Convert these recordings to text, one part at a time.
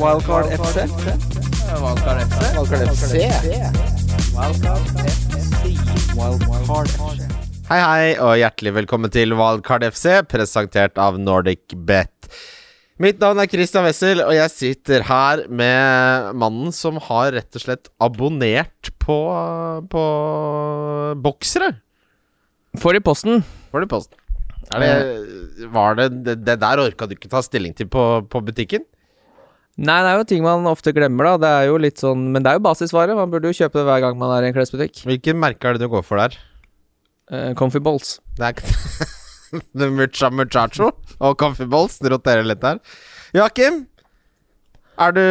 Wildcard FC. Wildcard FC. Wildcard FC. Wildcard FC. Hei, hei, og hjertelig velkommen til Wildcard FC, presentert av Nordic Bet. Mitt navn er Christian Wessel, og jeg sitter her med mannen som har rett og slett abonnert på, på boksere. Får i posten. Får det posten? Er det, var det, det Det der orka du ikke ta stilling til på, på butikken? Nei, det er jo ting man ofte glemmer, da. Det er jo litt sånn Men det er jo basisvare. Man burde jo kjøpe det hver gang man er i en klesbutikk. Hvilke merker er det du går for der? Uh, Comfy Balls. Det er ikke The Mucha Muchacho og Comfy Balls. Du roterer litt der. Joakim, er du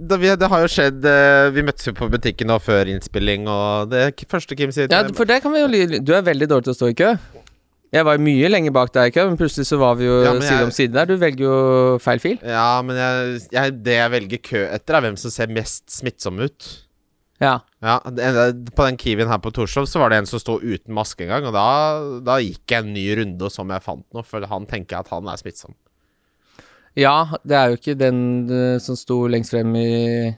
det, vi, det har jo skjedd eh, Vi møttes jo på butikken nå før innspilling, og det første Kim sier Ja, for det kan vi jo lyde Du er veldig dårlig til å stå i kø. Jeg var mye lenger bak deg i kø, men plutselig så var vi jo Ja, side jeg- om side der. Du velger jo feil fil. Ja, men jeg, jeg, det jeg velger kø etter, er hvem som ser mest smittsom ut. Ja. Ja, På den Kiwien her på Torshov så var det en som sto uten maske en gang, og da, da gikk jeg en ny runde som jeg fant noe, for han tenker jeg at han er smittsom. ja, det er jo ikke den eh, som sto lengst frem i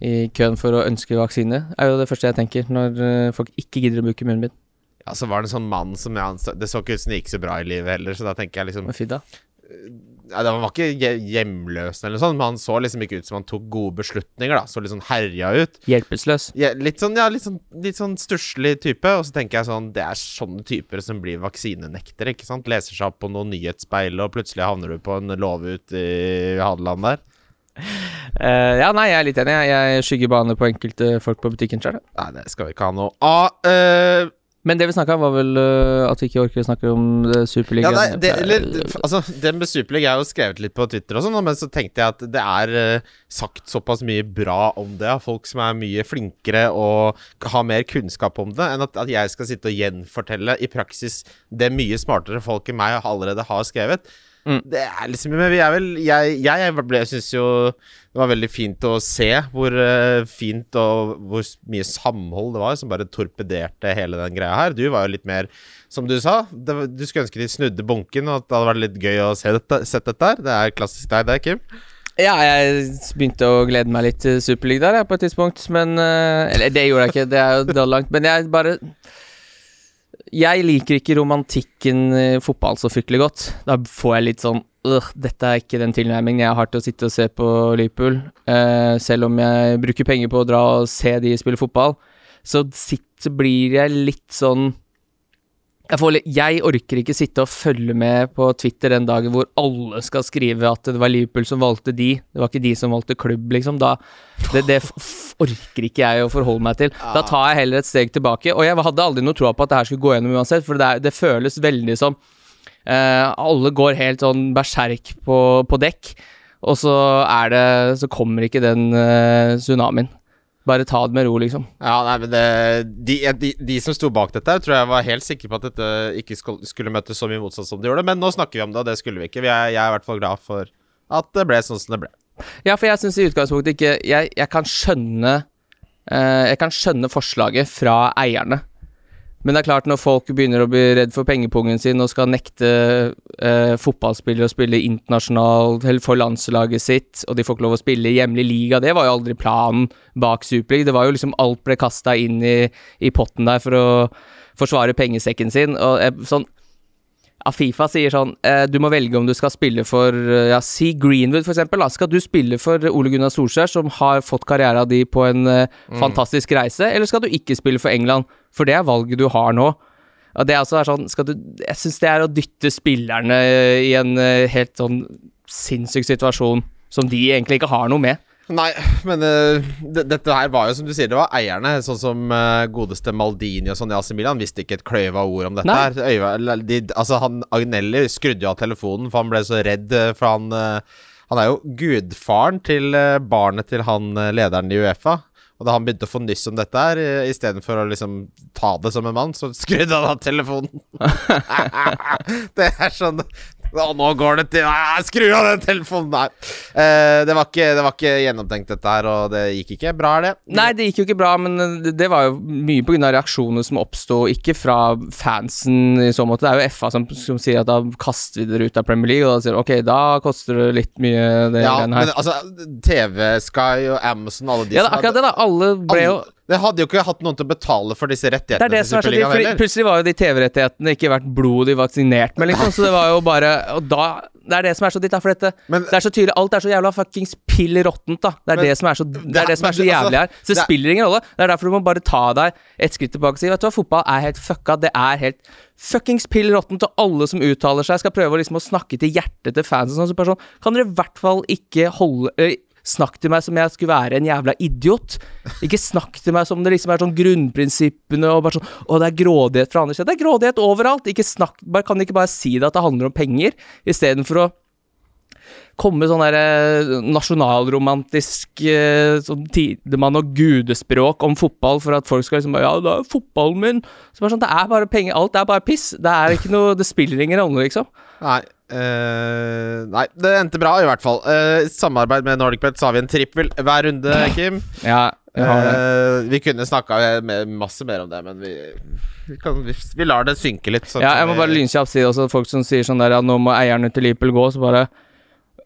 i køen for å ønske vaksine, er jo det første jeg tenker når eh, folk ikke gidder å bruke munnbind. Ja, så var det en sånn mann som jeg anså Det så ikke ut som det gikk så bra i livet heller, så da tenker jeg liksom Men fint da? ja, det var ikke hjemløs eller noe sånt, men han så liksom ikke ut som han tok gode beslutninger, da. Så litt sånn herja ut. Hjelpeløs. Ja, litt sånn, ja, litt sånn, litt sånn stusslig type. Og så tenker jeg sånn Det er sånne typer som blir vaksinenektere, ikke sant? Leser seg opp på noen nyhetsspeil, og plutselig havner du på en låve ute i Hadeland der. Uh, ja, nei, jeg er litt enig. Jeg, skygger bane på enkelte folk på butikken sjøl. Nei, det skal vi ikke ha noe av. eh, Men det vi snakka om, var vel uh, at vi ikke orker å snakke om Ja, Superligaen. nei, det, eller, altså, det med Superligaen er jo skrevet litt på Twitter og sånn, men så tenkte jeg at det er uh, sagt såpass mye bra om det av folk som er mye flinkere og har mer kunnskap om det, enn at, at jeg skal sitte og gjenfortelle i praksis det mye smartere folk enn meg allerede har skrevet. Mm. Det er liksom Men vi er vel Jeg, jeg, jeg syns jo det var veldig fint å se hvor uh, fint og hvor mye samhold det var som bare torpederte hele den greia her. Du var jo litt mer, som du sa, det, du skulle ønske de snudde bunken, og at det hadde vært litt gøy å se dette, sett dette her. Det er klassisk deg, det, Kim. Ja, jeg begynte å glede meg litt til Superliga der, jeg, på et tidspunkt, men uh, Eller det gjorde jeg ikke, det er jo da langt, men jeg bare Jeg liker ikke romantikken i fotball så fryktelig godt. Da får jeg litt sånn dette er ikke den tilnærmingen jeg har til å sitte og se på Liverpool. Uh, selv om jeg bruker penger på å dra og se de spille fotball, så sitter, blir jeg litt sånn jeg, jeg orker ikke sitte og følge med på Twitter den dagen hvor alle skal skrive at det var Liverpool som valgte de, det var ikke de som valgte klubb, liksom. Da, det det orker ikke jeg å forholde meg til. Da tar jeg heller et steg tilbake. Og jeg hadde aldri noe tro på at det her skulle gå gjennom uansett, for det, er, det føles veldig som uh, Alle går helt sånn berserk på, på dekk, og så det Så kommer ikke den uh, tsunamien. Bare ta det med ro, liksom. Ja, nei, men det, de, de, de som sto bak dette, tror jeg var helt sikre på at dette ikke skulle møte så mye motstand som det gjorde. Men nå snakker vi om det, og det skulle vi ikke. Vi er, jeg er i hvert fall glad for at det ble sånn som det ble. Ja, for jeg syns i utgangspunktet ikke Jeg, jeg kan skjønne eh, Jeg kan skjønne forslaget fra eierne. Men det er klart, når folk begynner å bli redd for pengepungen sin og skal nekte eh, fotballspillere å spille internasjonalt eller for landslaget sitt, og de får ikke lov å spille i hjemlig liga, det var jo aldri planen bak Superliga. Det var jo liksom alt ble kasta inn i, i potten der for å forsvare pengesekken sin. Og jeg, sånn ja, Fifa sier sånn eh, Du må velge om du skal spille for eh, Ja, si Greenwood, for eksempel. Da. Skal du spille for Ole Gunnar Solskjær, som har fått karriera di på en eh, fantastisk reise, eller skal du ikke spille for England? For det er valget du har nå. Og det er altså sånn skal du, Jeg syns det er å dytte spillerne i en helt sånn sinnssyk situasjon som de egentlig ikke har noe med. Nei, men uh, det, dette her var jo som du sier, det var eierne. Sånn som uh, godeste Maldini og sånn i AC Milan visste ikke et kløyva ord om dette Nei. her. Øyva, de, altså han Agnelli skrudde jo av telefonen, for han ble så redd, eh, for han uh, Han er jo gudfaren til barnet til han lederen i Uefa. Og da han begynte å få nyss om dette her, istedenfor å liksom ta det som en mann, så skrudde han av telefonen. det er sånn Å, nå går det til Nei, Skru av den telefonen! der! Eh, det, var ikke, det var ikke gjennomtenkt, dette her, og det gikk ikke. Bra er det. Nei, det gikk jo ikke bra, men det, det var jo mye pga. reaksjoner som oppsto, ikke fra fansen i så måte. Det er jo FA som, som sier at da kaster vi dere ut av Premier League, og da sier ok, da koster det litt mye, det Ja, her. men altså TV, Sky og Amazon, alle de Ja, det er akkurat det, da. Alle ble jo alle, Det hadde jo ikke hatt noen til å betale for disse Det rettighetene er det som er så Superligaen for. Plutselig var jo de TV-rettighetene ikke vært blodet vaksinert med, liksom. Så det var jo bare Og da Det er det som er så ditt, da. For dette Men- Det er så tydelig. Alt er så jævla fuckings pill råttent, da. Det er Men- det som er så Det er det som er så altså, jævlig her. Så det det er- spiller ingen rolle. Det er derfor du må bare ta deg et skritt tilbake og si Vet du hva, fotball er helt fucka. Det er helt fuckings pill råttent, og alle som uttaler seg, skal prøve liksom å snakke til hjertet til fansen. Sånn, så person, kan dere i hvert fall ikke holde øh, Snakk til meg som jeg skulle være en jævla idiot. Ikke snakk til meg som det liksom er sånn grunnprinsippene og bare sånn Å, det er grådighet fra andre steder. Det er grådighet overalt. Ikke snakk bare, Kan ikke bare si det at det handler om penger, istedenfor å komme sånn derre nasjonalromantisk eh, sånn tidemann og gudespråk om fotball for at folk skal liksom bare Ja, det er fotballen min. Så bare sånn, Det er bare penger. Alt er bare piss. Det er ikke noe Det spiller ingen rolle, liksom. Nei, Uh, nei, det endte bra, i hvert fall. Eh, I samarbeid med Nordic NordicBet så har vi en trippel hver runde, Kim. Ja, har. Eh, vi kunne snakka masse mer om det, men vi, vi, kan, vi, vi lar det synke litt. sånn Ja, jeg må bare lynkjapt si også folk som sier sånn der Ja, nå må eierne til Liverpool gå, så bare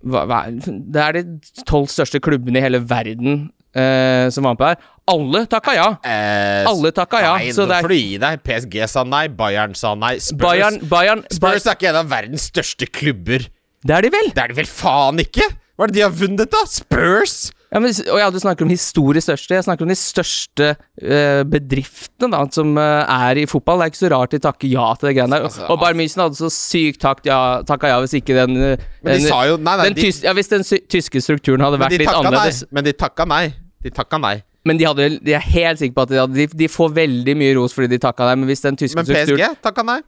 hva, hva, Det er de tolv største klubbene i hele verden eh, som var med på her. Alle takka ja! Eh, Alle takka ja. Nei, Så nå får du gi deg. PSG sa nei, Bayern sa nei. Spurs, Bayern, Bayern Spurs er ikke en av verdens største klubber. Det er de vel? Det er de vel faen ikke! Hva er det de har vunnet, da? Spurs! Ja, men, og ja, du snakker om historisk største. Jeg snakker om de største uh, bedriftene da, som uh, er i fotball. Det er ikke så rart de takker ja til det greiene der. Altså, og Bayern München hadde så sykt takt ja, takka ja hvis ikke den, uh, Men de en, sa jo Nei, nei, den de, ja, Hvis den tyske strukturen hadde vært litt annerledes. nei. Men de takka nei. De takka nei. Men de, hadde, de er helt sikker på at de, hadde, de, de får veldig mye ros fordi de takka nei, men hvis den tyske strukturen Men strukturen PSG takka nei.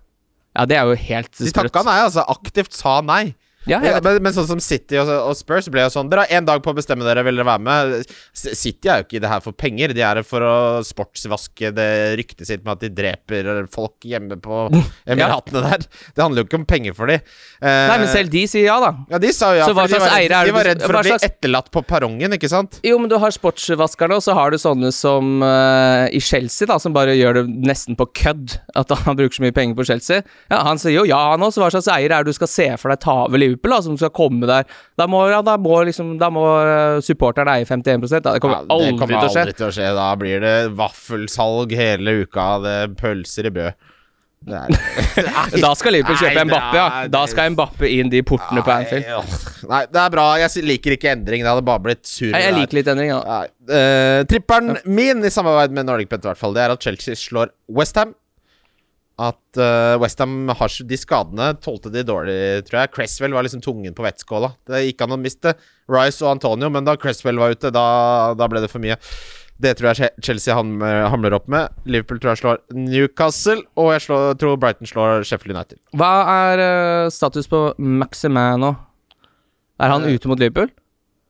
Ja, det er jo helt De sprøtt. takka nei, altså. Aktivt sa nei. Ja, Ja, men, men sånn som City og, og Spurs ble jo sånn Dere har én dag på å bestemme dere, vil dere være med? City er jo ikke i det her for penger, de er her for å sportsvaske det ryktet sitt med at de dreper folk hjemme på Emiratene der. Det handler jo ikke om penger for de. Eh, Nei, men selv de sier ja, da. Ja, de sa jo ja, Så hva de var, redd, de var redd for å bli slags- etterlatt på perrongen, ikke sant? Jo, men du har sportsvaskerne, og så har du sånne som uh, i Chelsea, da, som bare gjør det nesten på kødd. At han bruker så mye penger på Chelsea. Ja, Han sier jo ja, han så Hva slags eier er det du skal se for deg ta over Liverpool, da, som skal komme der? Da må, ja, da må liksom Da må eh, supporteren eie 51 da. Det kommer Ja, det aldri kommer til aldri til å skje. Da blir det vaffelsalg hele uka, det er pølser i Bø. Nei. Nei. Da skal Liverpool kjøpe Nei, Mbappe, ja. Da skal skal Mbappe inn de portene på Anfield. Nei, det er bra. Jeg liker ikke endring. Det hadde bare blitt sur. Nei, jeg liker litt endring, ja. Uh, tripperen min i samarbeid med Nordic Bet, i hvert fall, det er at Chelsea slår Westham. At uh, Westham har de skadene tålte de dårlig, tror jeg. Cresswell var liksom tungen på vettskåla. Det gikk an å miste Rice og Antonio, men da Cresswell var ute, da, da ble det for mye. Det tror jeg Chelsea hamler, opp med. Liverpool tror jeg slår Newcastle, og jeg slår, tror Brighton slår Sheffield United. Hva er uh, status på Maximano? Er han Eh, ute mot Liverpool?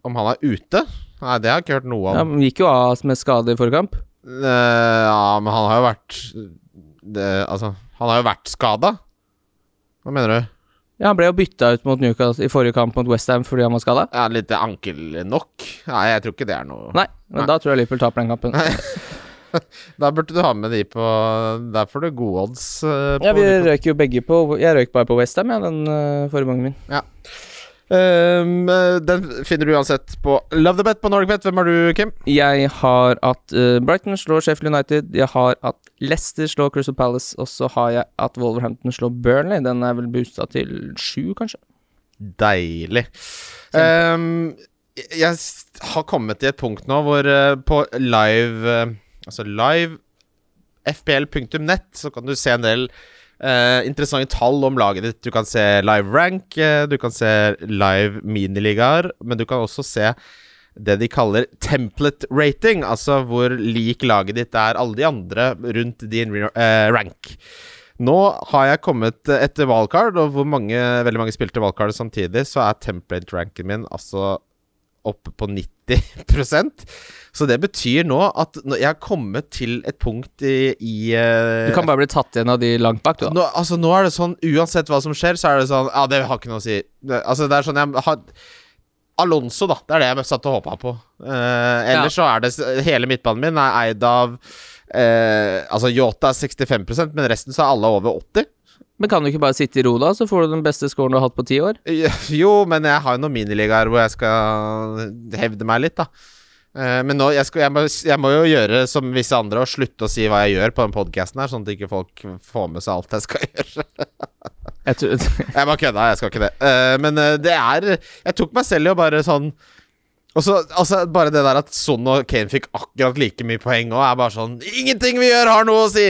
Om han er ute? Nei, det har jeg ikke hørt noe om. Ja, han gikk jo av med skade i forrige kamp. Eh, ja, men han har jo vært det, Altså, han har jo vært skada. Hva mener du? Ja, Han ble jo bytta ut mot Newcastle i forrige kamp mot Westham fordi han var skada. Ja, litt ankelnokk? Nei, jeg tror ikke det er noe Nei, men Nei. da tror jeg Liverpool taper den kampen. Da burde du ha med de på Der får du gode odds. eh, på Ja, vi røyk jo begge på Jeg røyk bare på Westham, ja, den uh, forrige gangen min. Ja. Um, den finner du uansett på Love the Bet på NorgBet. Hvem er du, Kim? Jeg har at eh, Brighton slår Sheffield United. Jeg har at Leicester slår Crystal Palace. Og så har jeg at Wolverhampton slår Burnley. Den er vel boosta til sju, kanskje. Deilig. Um, jeg- har kommet til et punkt nå hvor uh, på live uh, Altså live fpl.nett så kan du se en del uh, interessante tall om laget ditt. Du kan se live rank, du kan se live miniligaer, men du kan også se det de kaller template rating, altså hvor lik laget ditt er alle de andre rundt din eh, rank. Nå har jeg kommet etter wildcard, og hvor mange, veldig mange spilte wildcard samtidig, så er template ranken min altså oppe på 90% Så det betyr nå at jeg har kommet til et punkt i, i uh, Du kan bare bli tatt igjen av de langt bak, du, da. nå, altså, nå er det sånn, uansett hva som skjer, så er det sånn Ja, det har ikke noe å si. Altså, det er sånn jeg har Alonso, da. Det er det jeg satt og håpa på. Uh, ellers så er det Hele midtbanen min er eid av uh, Altså, Yota er 65% men resten så er alle over 80 Men kan du ikke bare sitte i ro, da, så får du den beste scoren du har hatt på ti år? Jo, men jeg har jo noen miniligaer hvor jeg skal hevde meg litt, da. Eh, men nå, jeg, skal, jeg, må, jeg må jo gjøre som visse andre og slutte å si hva jeg gjør på den podkasten her, sånn at ikke folk får med seg alt jeg skal gjøre. Jeg Jeg bare kødda, jeg skal ikke det. Uh, men uh, det er Jeg tok meg selv i å bare sånn og så, altså, Bare det der at Son og Kane fikk akkurat like mye poeng òg, er bare sånn Ingenting vi gjør, har noe å si!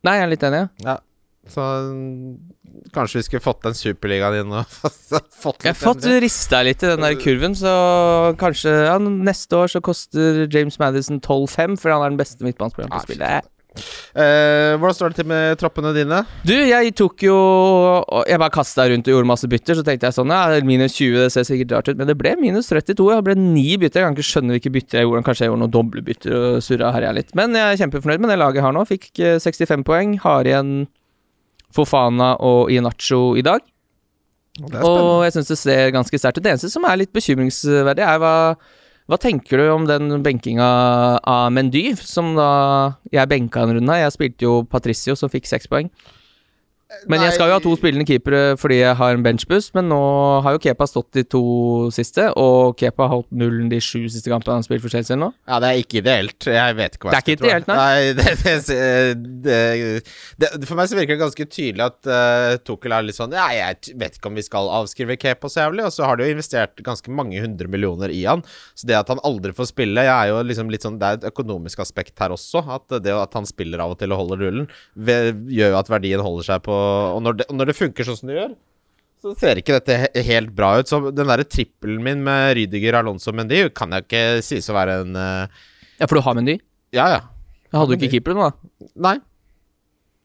nei, jeg er litt enig. Ja. Så kanskje vi skulle fått den superligaen inn og fått Jeg har fått rista litt i den der kurven, så kanskje ja, neste år så koster James Madison 12-5, for han er den beste midtbanespilleren på spillet. Eh, hvordan står det til med troppene dine? Du, jeg tok jo Jeg bare kasta rundt og gjorde masse bytter, så tenkte jeg sånn Ja, minus 20, det ser sikkert rart ut, men det ble minus 32. Jeg ble ni bytter. Jeg kan ikke skjønne hvilke bytter jeg gjorde. Kanskje jeg gjorde noen doble bytter og surra og herja litt. Men jeg er kjempefornøyd med det laget jeg har nå. Fikk eh, 65 poeng. Har igjen Fofana og Inacho i dag. Og jeg syns det ser ganske sterkt ut. Det eneste som er litt bekymringsverdig, er hva hva tenker du om den benkinga av Mendy, som da Jeg benka en runde. Jeg spilte jo Patricio, som fikk seks poeng. Men jeg skal jo ha to spillende keepere fordi jeg har en benchbus men nå har jo Kepa stått de to siste, og Kepa har holdt nullen de sju siste kampene han har spilt for Chelsea nå. Ja, det er ikke ideelt. Jeg vet ikke hva Det er ikke ideelt, nei? nei det, det, det, for meg så virker det ganske tydelig at uh, Tuchel er litt sånn Ja, jeg vet ikke om vi skal avskrive Kepa så jævlig, og så har de jo investert ganske mange hundre millioner i han. Så det at han aldri får spille, jeg er jo liksom litt sånn Det er et økonomisk aspekt her også. At det at han spiller av og til og holder rullen, gjør jo at verdien holder seg på Og når det, når det funker sånn som det gjør, så ser ikke dette helt bra ut. Så den derre trippelen min med Rydiger, Alonso Mendy kan jeg ikke sies å være en uh... Ja, for du har Mendy? Ja, ja. Jeg hadde du ikke keeperen, da. Nei,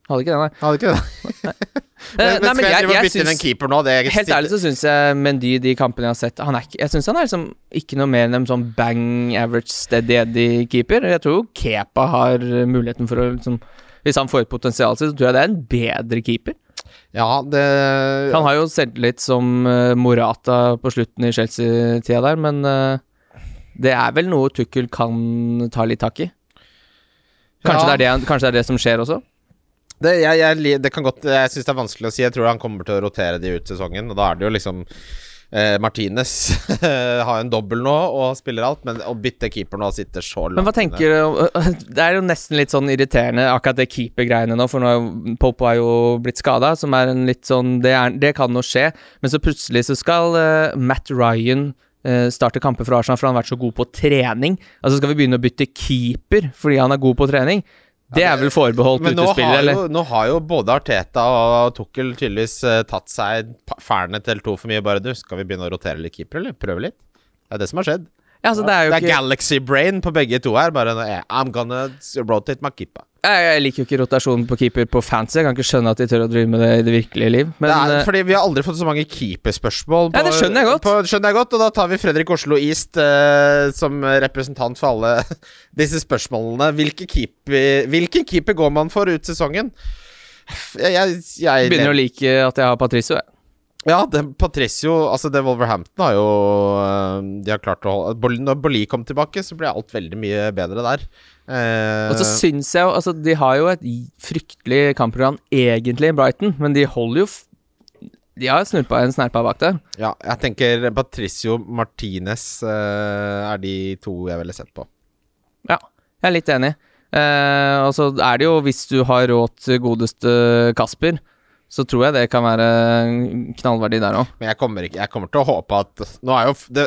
Hadde ikke det, nei. hadde ikke det. nei. Men, nei, men skal jeg, jeg, bytte inn en keeper nå? Det er Helt ærlig så syns jeg Mendy, de kampene jeg har sett han er Jeg syns han er liksom ikke noe mer enn en sånn bang average steady keeper. Jeg tror jo Kepa har eh, muligheten for å liksom Hvis han får et potensial, så tror jeg det er en bedre keeper. Ja, det Han har jo selvtillit som eh, Morata på slutten i Chelsea-tida der, men eh, det er vel noe Tukkel kan ta litt tak i. Kanskje, Ja. det er det, kanskje det er det som skjer også? Det, jeg, jeg, det kan godt Jeg syns det er vanskelig å si. Jeg tror han kommer til å rotere de ut sesongen, og da er det jo liksom eh, Martinez har en dobbel nå og spiller alt, men å bytte keeper nå sitter så langt Men hva tenker du Det er jo nesten litt sånn irriterende, akkurat det keeper-greiene nå, for nå er Popo er jo blitt skada, som er en litt sånn det, er, det kan nå skje, men så plutselig så skal uh, Matt Ryan eh, starte kamper for Arsenal, for han har vært så god på trening. Altså skal vi begynne å bytte keeper fordi han er god på trening? Det er vel forbeholdt utespillere, eller? jo, nå har jo både Arteta og Tukkel tydeligvis eh, tatt seg fælene til to for mye. Bare du, skal vi begynne å rotere litt keeper, eller? Prøve litt? Det er det som har skjedd. Ja, altså, det er det er Galaxy Brain på begge to her. Bare eh, I'm gonna rotate my keeper. Jeg, liker jo ikke rotasjonen på keeper på fancy. Jeg kan ikke skjønne at de tør å drive med det i det virkelige liv. Men det er, eh, fordi vi har aldri fått så mange keeperspørsmål. Ja, det skjønner jeg godt. På, skjønner jeg godt Og da tar vi Fredrik Oslo East uh, som representant for alle disse spørsmålene. Hvilke keeper, hvilken keeper går man for ut sesongen? Jeg, jeg, jeg begynner å like at jeg har Patricio. jeg. Ja, det, Patricio Altså, det Wolverhampton har jo øh, De har klart å holde Når Bolli kom tilbake, så ble alt veldig mye bedre der. Eh, Og så syns jeg jo Altså, de har jo et fryktelig kampprogram egentlig, Brighton, men de holder jo De har snurpa en snerpa bak der. ja, jeg tenker Patricio Martinez eh, er de to jeg ville sett på. Ja, jeg er litt enig. Eh, og så er det jo, hvis du har råd til godeste Kasper, så tror jeg det kan være knallverdi der òg. Men jeg kommer, ikke, jeg kommer til å håpe at Nå er jo Det,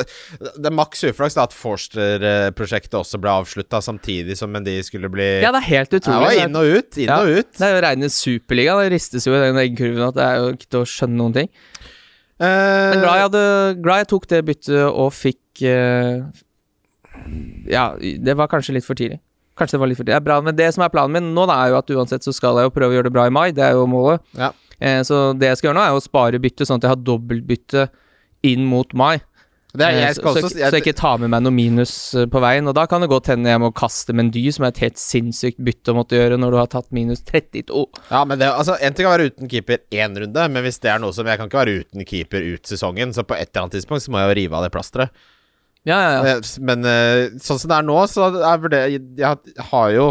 det er maks uflaks da at Forster-prosjektet også ble avslutta samtidig som de skulle bli Ja, det er helt utrolig. Det var inn og ut, inn Ja. og ut. Det er jo reine superliga. Det ristes jo i den eggkurven at det er jo ikke til å skjønne noen ting. Uh, Men glad jeg, hadde, glad jeg tok det byttet og fikk uh, Ja, det var kanskje litt for tidlig. Kanskje det var litt for tidlig. Er men det som er planen min nå, da, er jo at uansett så skal jeg jo prøve å gjøre det bra i mai. Det er jo målet. Ja. Eh, så det jeg skal gjøre nå, er jo å spare bytte, sånn at jeg har dobbeltbytte inn mot mai. Det er, Eh, jeg så, skal så, også så jeg ikke tar med meg noe minus eh, på veien. Og da kan det godt hende jeg må kaste Mendy, som er et helt sinnssykt bytte å måtte gjøre når du har tatt minus 32. Ja, men det, altså, En ting kan være uten keeper én runde, men hvis det er noe som Jeg kan ikke være uten keeper ut sesongen, så på et eller annet tidspunkt så må jeg jo rive av det plasteret. Ja, ja, ja. Eh, Men eh, sånn som det er nå, så er det Jeg har jo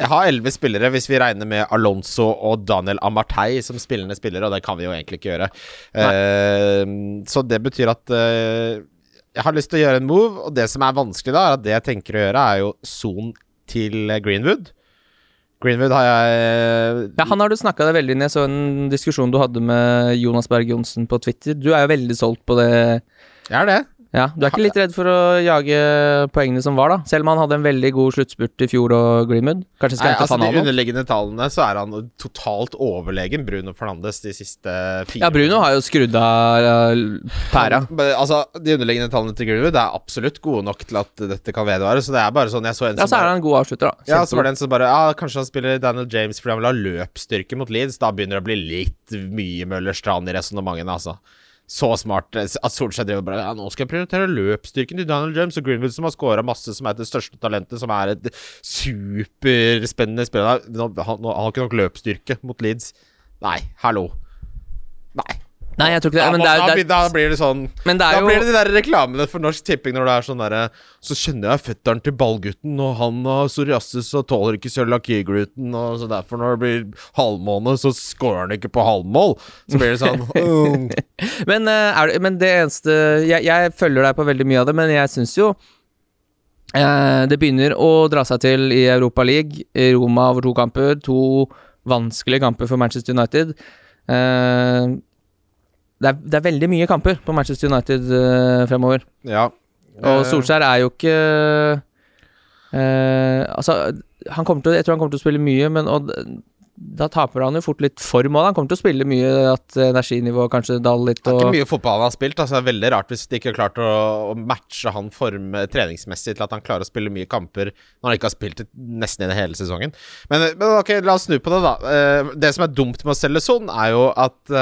Jeg har elleve spillere, hvis vi regner med Alonso og Daniel Amartey som spillende spillere, og det kan vi jo egentlig ikke gjøre. Uh, så det betyr at uh, jeg har lyst til å gjøre en move, og det som er vanskelig da, er at det jeg tenker å gjøre, er jo son til Greenwood. Greenwood har jeg Ja, Han har du snakka deg veldig inn i. Jeg så en diskusjon du hadde med Jonas Berg Johnsen på Twitter. Du er jo veldig solgt på det. Jeg er det. Ja, Du er ikke litt redd for å jage poengene som var, da? Selv om han hadde en veldig god sluttspurt i fjor og Greenwood. Kanskje skal Nei, altså De underliggende tallene så er han totalt overlegen Bruno Fernandes de siste fire Ja, Bruno har jo skrudd av uh, pæra. Altså, De underliggende tallene til Greenwood er absolutt gode nok til at dette kan vedvare. Så det er bare sånn Jeg så en Ja, så er han en god avslutter, da. ja, så var det en som bare Ja, kanskje han spiller Daniel James fordi han vil ha løpsstyrke mot Leeds. Da begynner det å bli litt mye Møller Strand i resonnementene, altså. Så smart eh, at Solskjær driver bare Ja, nå skal jeg prioritere løpsstyrken til Daniel James og Greenwood, som har scora masse, som er det største talentet, som er et superspennende spiller. Han, han har ikke nok løpsstyrke mot Leeds. Nei, hallo. Nei. Nei, jeg tror ikke det. Da, Men det er, da, er, da blir det sånn men det Da blir det de der reklamene for Norsk Tipping når det er sånn derre Så kjenner jeg fetteren til ballgutten, og han har psoriasis og tåler ikke cøliakigluten, og så derfor når det blir halvmåne, så scorer han ikke på halvmål. Så blir det sånn. Men, eh, er, men det eneste jeg, jeg følger deg på veldig mye av det, men jeg syns jo eh, det begynner å dra seg til i Europa League. I Roma over to kamper. To vanskelige kamper for Manchester United. Eh, det, er, det er veldig mye kamper på Manchester United uh, fremover. Ja. Og Eh, Solskjær er jo ikke uh, Altså, han kommer til, jeg tror han kommer til å spille mye, men og, da taper han jo fort litt form òg. Han kommer til å spille mye, at energinivået kanskje daler litt. Det er ikke mye fotball han har spilt. Altså, det er veldig rart hvis de ikke har klart å, å matche han form treningsmessig til at han klarer å spille mye kamper når han ikke har spilt nesten i det hele sesongen. Men, men ok, la oss snu på det, da. Det som er dumt med å selge Son, er jo at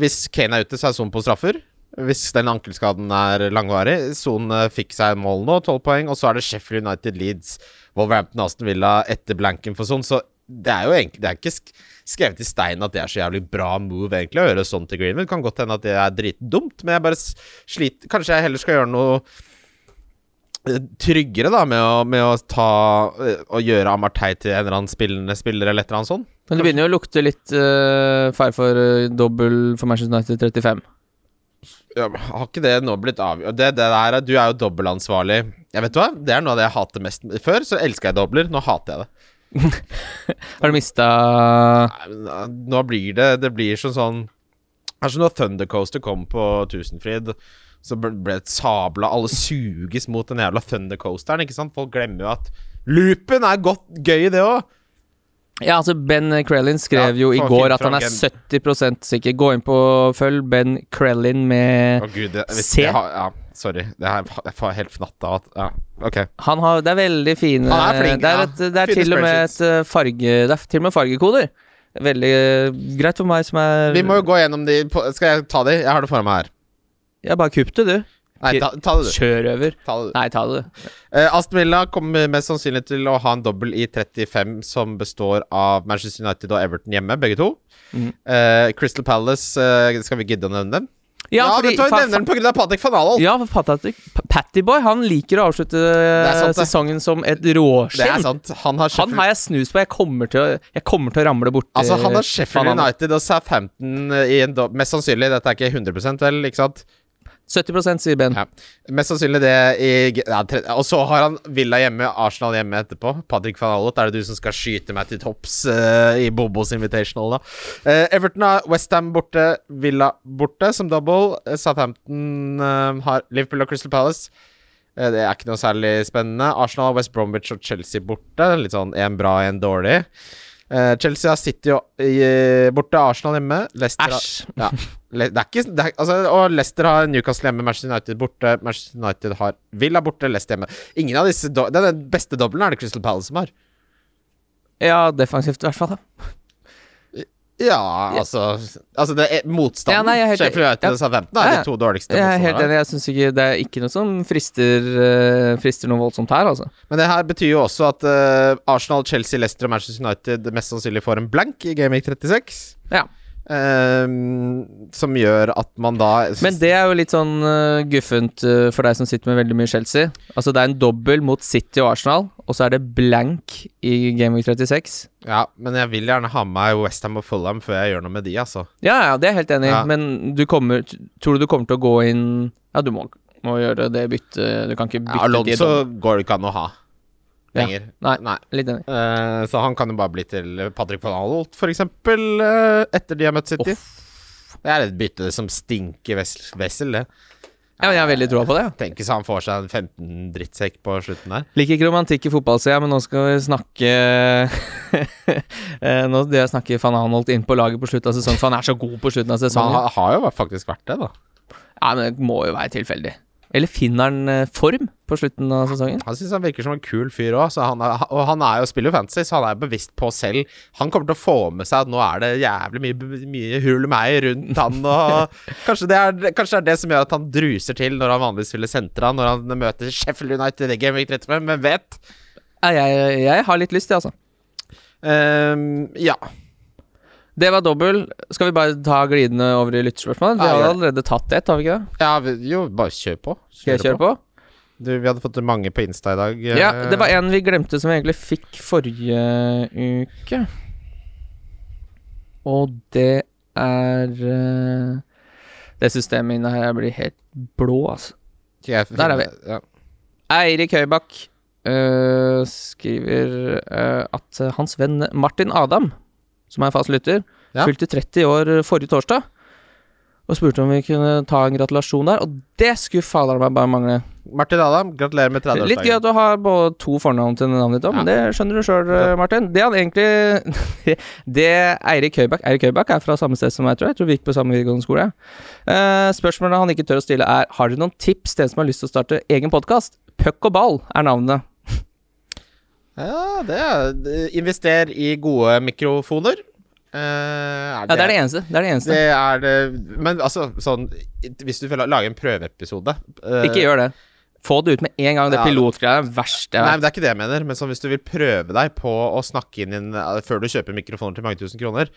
hvis Kane er ute, så er Son på straffer. Hvis den ankelskaden er langvarig. Son eh, fikk seg mål nå, tolv poeng. Og så er det Sheffield United Leeds, Wolverhampton Aston Villa etter blanken for Son. Så det er jo egentlig Det er ikke sk skrevet i stein at det er så jævlig bra move, egentlig, å gjøre sånn til Greenwood. Kan godt hende at det er dritdumt, men jeg bare sliter Kanskje jeg heller skal gjøre noe eh, tryggere, da, med å, med å ta eh, Å gjøre Amartey til en eller annen spillende spiller, eller et eller annet sånt. Men det begynner jo å lukte litt uh, feil for uh, dobbel for Manchester United 35. Ja, men har ikke det nå blitt avgjort det, det der, Du er jo dobbelansvarlig. Jeg vet hva? Det er noe av det jeg hater mest. Før så elska jeg dobler, nå hater jeg det. Har du mista Nei, uh, nå blir det Det blir sånn sånn Kanskje når Thundercoaster kom på Tusenfryd. Så ble det sabla Alle suges mot den jævla Thundercoasteren, ikke sant? Folk glemmer jo at loopen er godt gøy, det òg. Ja, altså Ben Krellin skrev Ja, jo i går at han er fram 70 sikker. Gå inn på følg Ben Krellin med oh, gud, det, hvis C. har, Ja, sorry. Det er, jeg får helt fnatt av Ja, ok. Han har, det er veldig fine Han er flink, Det er, et, det er til og med et uh, farge Det er til og med fargekoder. Veldig uh, greit for meg som er Vi må jo gå gjennom de Skal jeg ta de? Jeg har det foran meg her. Ja, bare kupp det, du. Nei, ta, ta det, du. Kjør over. Ta det, du. Nei, ta det, du. Uh, Aston Villa kommer mest sannsynlig til å ha en dobbel i 35 som består av Manchester United og Everton hjemme, begge to. Mm. Uh, Crystal Palace, uh, skal vi gidde å nevne dem? Ja, fordi vet du hva, vi nevner den pga. Patrick van Alholt. Ja, for Patty- Pattyboy han liker å avslutte sant, sesongen som et det er råskinn. sant. Han har Han har jeg snus på. Jeg kommer til å, jeg kommer til å ramle borti altså, han har Sheffield United og Southampton i en do... Mest sannsynlig, dette er ikke 100 vel, ikke sant? 70% sier Ben. Ja. Mest sannsynlig det i ja, Og så har han Villa hjemme, Arsenal hjemme etterpå. Patrick van Allot, er det du som skal skyte meg til topps uh, i Bobos Invitational, da? Uh, Everton har Westham borte, Villa borte som double. Uh, Southampton har Liverpool og Crystal Palace. Det er ikke noe særlig spennende. Arsenal, West Bromwich og Chelsea borte. Litt sånn én bra, én dårlig. Eh, Chelsea har City borte, Arsenal hjemme. Leicester har Æsj. ja. Le- Det er ikke det er, altså, Og Leicester har Newcastle hjemme, Manchester United borte. Manchester United har Villa borte, Leicester hjemme. Ingen av disse do Den beste dobbelen er det Crystal Palace som har. Ja, defensivt i hvert fall. da Ja, altså, altså det er Motstanden Ja, nei, jeg er helt- Sheffield United ja. Southampton er de to dårligste Jeg er helt enig. Jeg syns ikke det er ikke noe som frister, uh, frister noe voldsomt her, altså. Men det her betyr jo også at uh, Arsenal, Chelsea, Leicester og Manchester United mest sannsynlig får en blank i Game Week 36. Ja. Ehm, som gjør at man da Men det er jo litt sånn uh, guffent uh, for deg som sitter med veldig mye Chelsea. Altså det er en dobbel mot City og Arsenal, og så er det blank i Game Week 36. Ja, men jeg vil gjerne ha med meg Westham og Fulham før jeg gjør noe med de, altså. Ja, ja, det er jeg helt enig i, Ja. men du kommer Tror du du kommer til å gå inn Ja, du må, må gjøre det byttet. Du kan ikke bytte Ja, de Alonso går det ikke an å ha Ja. Nei. Nei. Litt enig. Uh, så han kan jo bare bli til Patrick van Alt, for eksempel, eh, etter de har møtt City. Det er et bytte som stinker Wessel, det. Ja, men jeg har veldig troa på det. ja. Tenk hvis han får seg en 15 drittsekk på slutten der. Liker ikke romantikk i fotballsida, men nå skal vi snakke Eh, Nå det jeg snakker van Anholt inn på laget på slutten av sesongen, for han er så god på slutten av sesongen han har jo faktisk vært det, da. Ja, men det må jo være tilfeldig. Eller finner han eh, form på slutten av sesongen? Han syns han virker som en kul fyr òg, og han er jo spiller jo fantasy, så han er bevisst på selv. Han kommer til å få med seg at nå er det jævlig mye, mye hull meg rundt han, og kanskje det, er, kanskje det er det som gjør at han druser til når han vanligvis spiller sentra, når han møter Sheffield United i Game Week 35, hvem vet? Jeg, jeg, jeg har litt lyst, jeg, altså. Um, ja. Det var dobbel. Skal vi bare ta glidende over i lytterspørsmål? Vi Ja, har gjør allerede tatt ett, har vi ikke det? ja. vi- Jo, bare kjør på. Skal jeg kjøre på? Du, vi hadde fått mange på Insta i dag. Ja, eh, det var en vi glemte som vi egentlig fikk forrige uke. Og det er eh, Det systemet inne her blir helt blå, altså. Jeg Der er vi. Ja. Eirik Høybakk eh, skriver eh, at hans venn Martin Adam, som er fast lytter, Ja. fylte 30 år forrige torsdag. Og spurte om vi kunne ta en gratulasjon der, og det skulle fader meg bare mangle. Martin Adam, gratulerer med 30-årsdagen. Litt gøy at du har både to fornavn til navnet ditt òg, men det skjønner du sjøl, Martin. Det han egentlig Det Eirik Høybakk Eirik Høybakk er fra samme sted som meg, tror jeg. Jeg tror vi gikk på samme videregående skole. Uh, spørsmålet han ikke tør å stille, er Har dere noen tips til en som har lyst til å starte egen podkast? Puck og ball er navnet. Ja, det er Invester i gode mikrofoner. Eh, Ja, det er det eneste. Det er det eneste. Det er det Men altså, sånn Hvis du vil lage en prøveepisode uh, Ikke gjør det. Få det ut med en gang. Det Ja, pilotgreia er verst verste vet. Nei, men det er ikke det jeg mener. Men sånn hvis du vil prøve deg på å snakke inn din eh, Før du kjøper mikrofoner til mange tusen kroner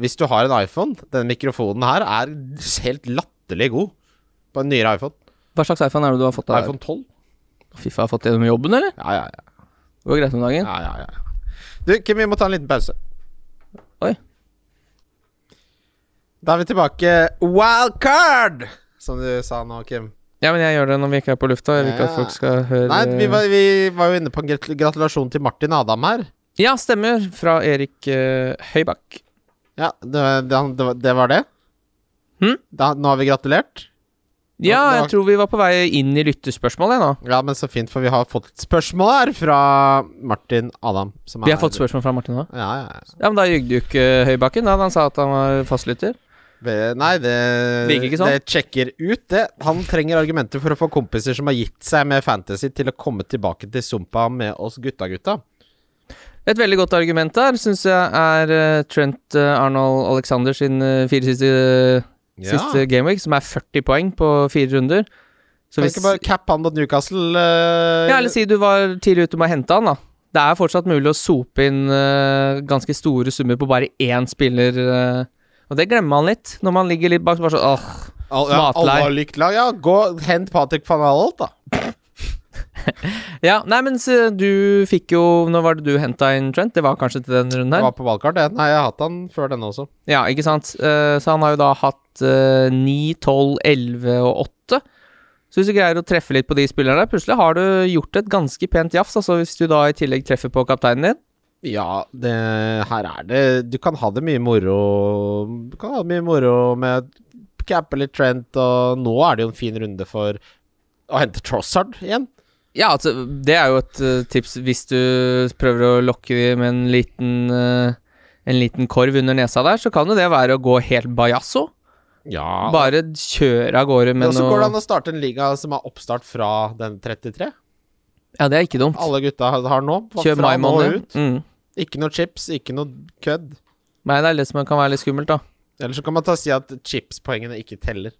Hvis du har en iPhone Denne mikrofonen her er helt latterlig god på en nyere iPhone. Hva slags iPhone er det du har fått? av iPhone 12. Fiffa har fått gjennom jobben, eller? Ja, ja, ja. Det går greit om dagen. ja, ja, ja. Du, Kim, vi må ta en liten pause. Oi. Da er vi tilbake. Wildcard! Som du sa nå, Kim. Ja, men jeg gjør det når vi ikke er på lufta. Jeg vil ikke at Ja. folk skal høre Nei, vi var, vi var jo inne på en gratulasjon til Martin Adam her. Ja, stemmer. Fra Erik uh, Høybakk. Ja, det, det, det, var- det var det? Hm? Da, nå har vi gratulert? Ja, jeg tror vi var på vei inn i lyttespørsmålet nå. Ja, men så fint, for vi har fått spørsmål her fra Martin Adam. Som Vi har fått spørsmål fra Martin òg. Ja, ja, ja. Ja, men da jugde jo ikke Høybakken da han sa at han var fastlytter. Nei, det ikke sånn. Det sjekker ut, det. Han trenger argumenter for å få kompiser som har gitt seg med fantasy, til å komme tilbake til Sumpa med oss gutta-gutta. Et veldig godt argument der syns jeg er eh, Trent eh, Arnold Alexander sin eh, fire siste, siste gameweek, som er 40 poeng på fire runder. Så Kan hvis ikke bare cappe han mot Newcastle? Uh... Ja, eller si du var tidlig ute med å hente han, da. Det er fortsatt mulig å sope inn uh, ganske store summer på bare én spiller. Uh, og det glemmer man litt når man ligger litt bak. Bare sånn, åh, Al ja, matlei. Alle har likt lag. Ja, gå hent Patrick van Alholt, da. Ja, nei, men så du fikk jo Når var det du henta inn Trent? Det var kanskje til den runden her? Det var på valgkart, det. Nei, jeg har hatt han før denne også. Ja, ikke sant. Eh, så han har jo da hatt eh, 9, 12, 11 og 8. Så hvis du greier å treffe litt på de spillerne, plutselig har du gjort et ganske pent jafs. Altså hvis du da i tillegg treffer på kapteinen din. Ja, det her er det Du kan ha det mye moro Du kan ha det mye moro med cappe litt Trent, og nå er det jo en fin runde for å hente Trossard igjen. Ja, altså, det er jo et eh, tips hvis du prøver å lokke dem med en liten eh, En liten korv under nesa der, så kan jo det være å gå helt bajasso. Ja. Bare kjøre av gårde med og så går det an å starte en liga som har oppstart fra den 33. Ja, det er ikke dumt. Alle gutta har nå. Kjør nå ut. Mm. Ikke noe chips, ikke noe kødd. Nei, det er det som kan være litt skummelt, da. Eller så kan man ta si at chipspoengene ikke teller.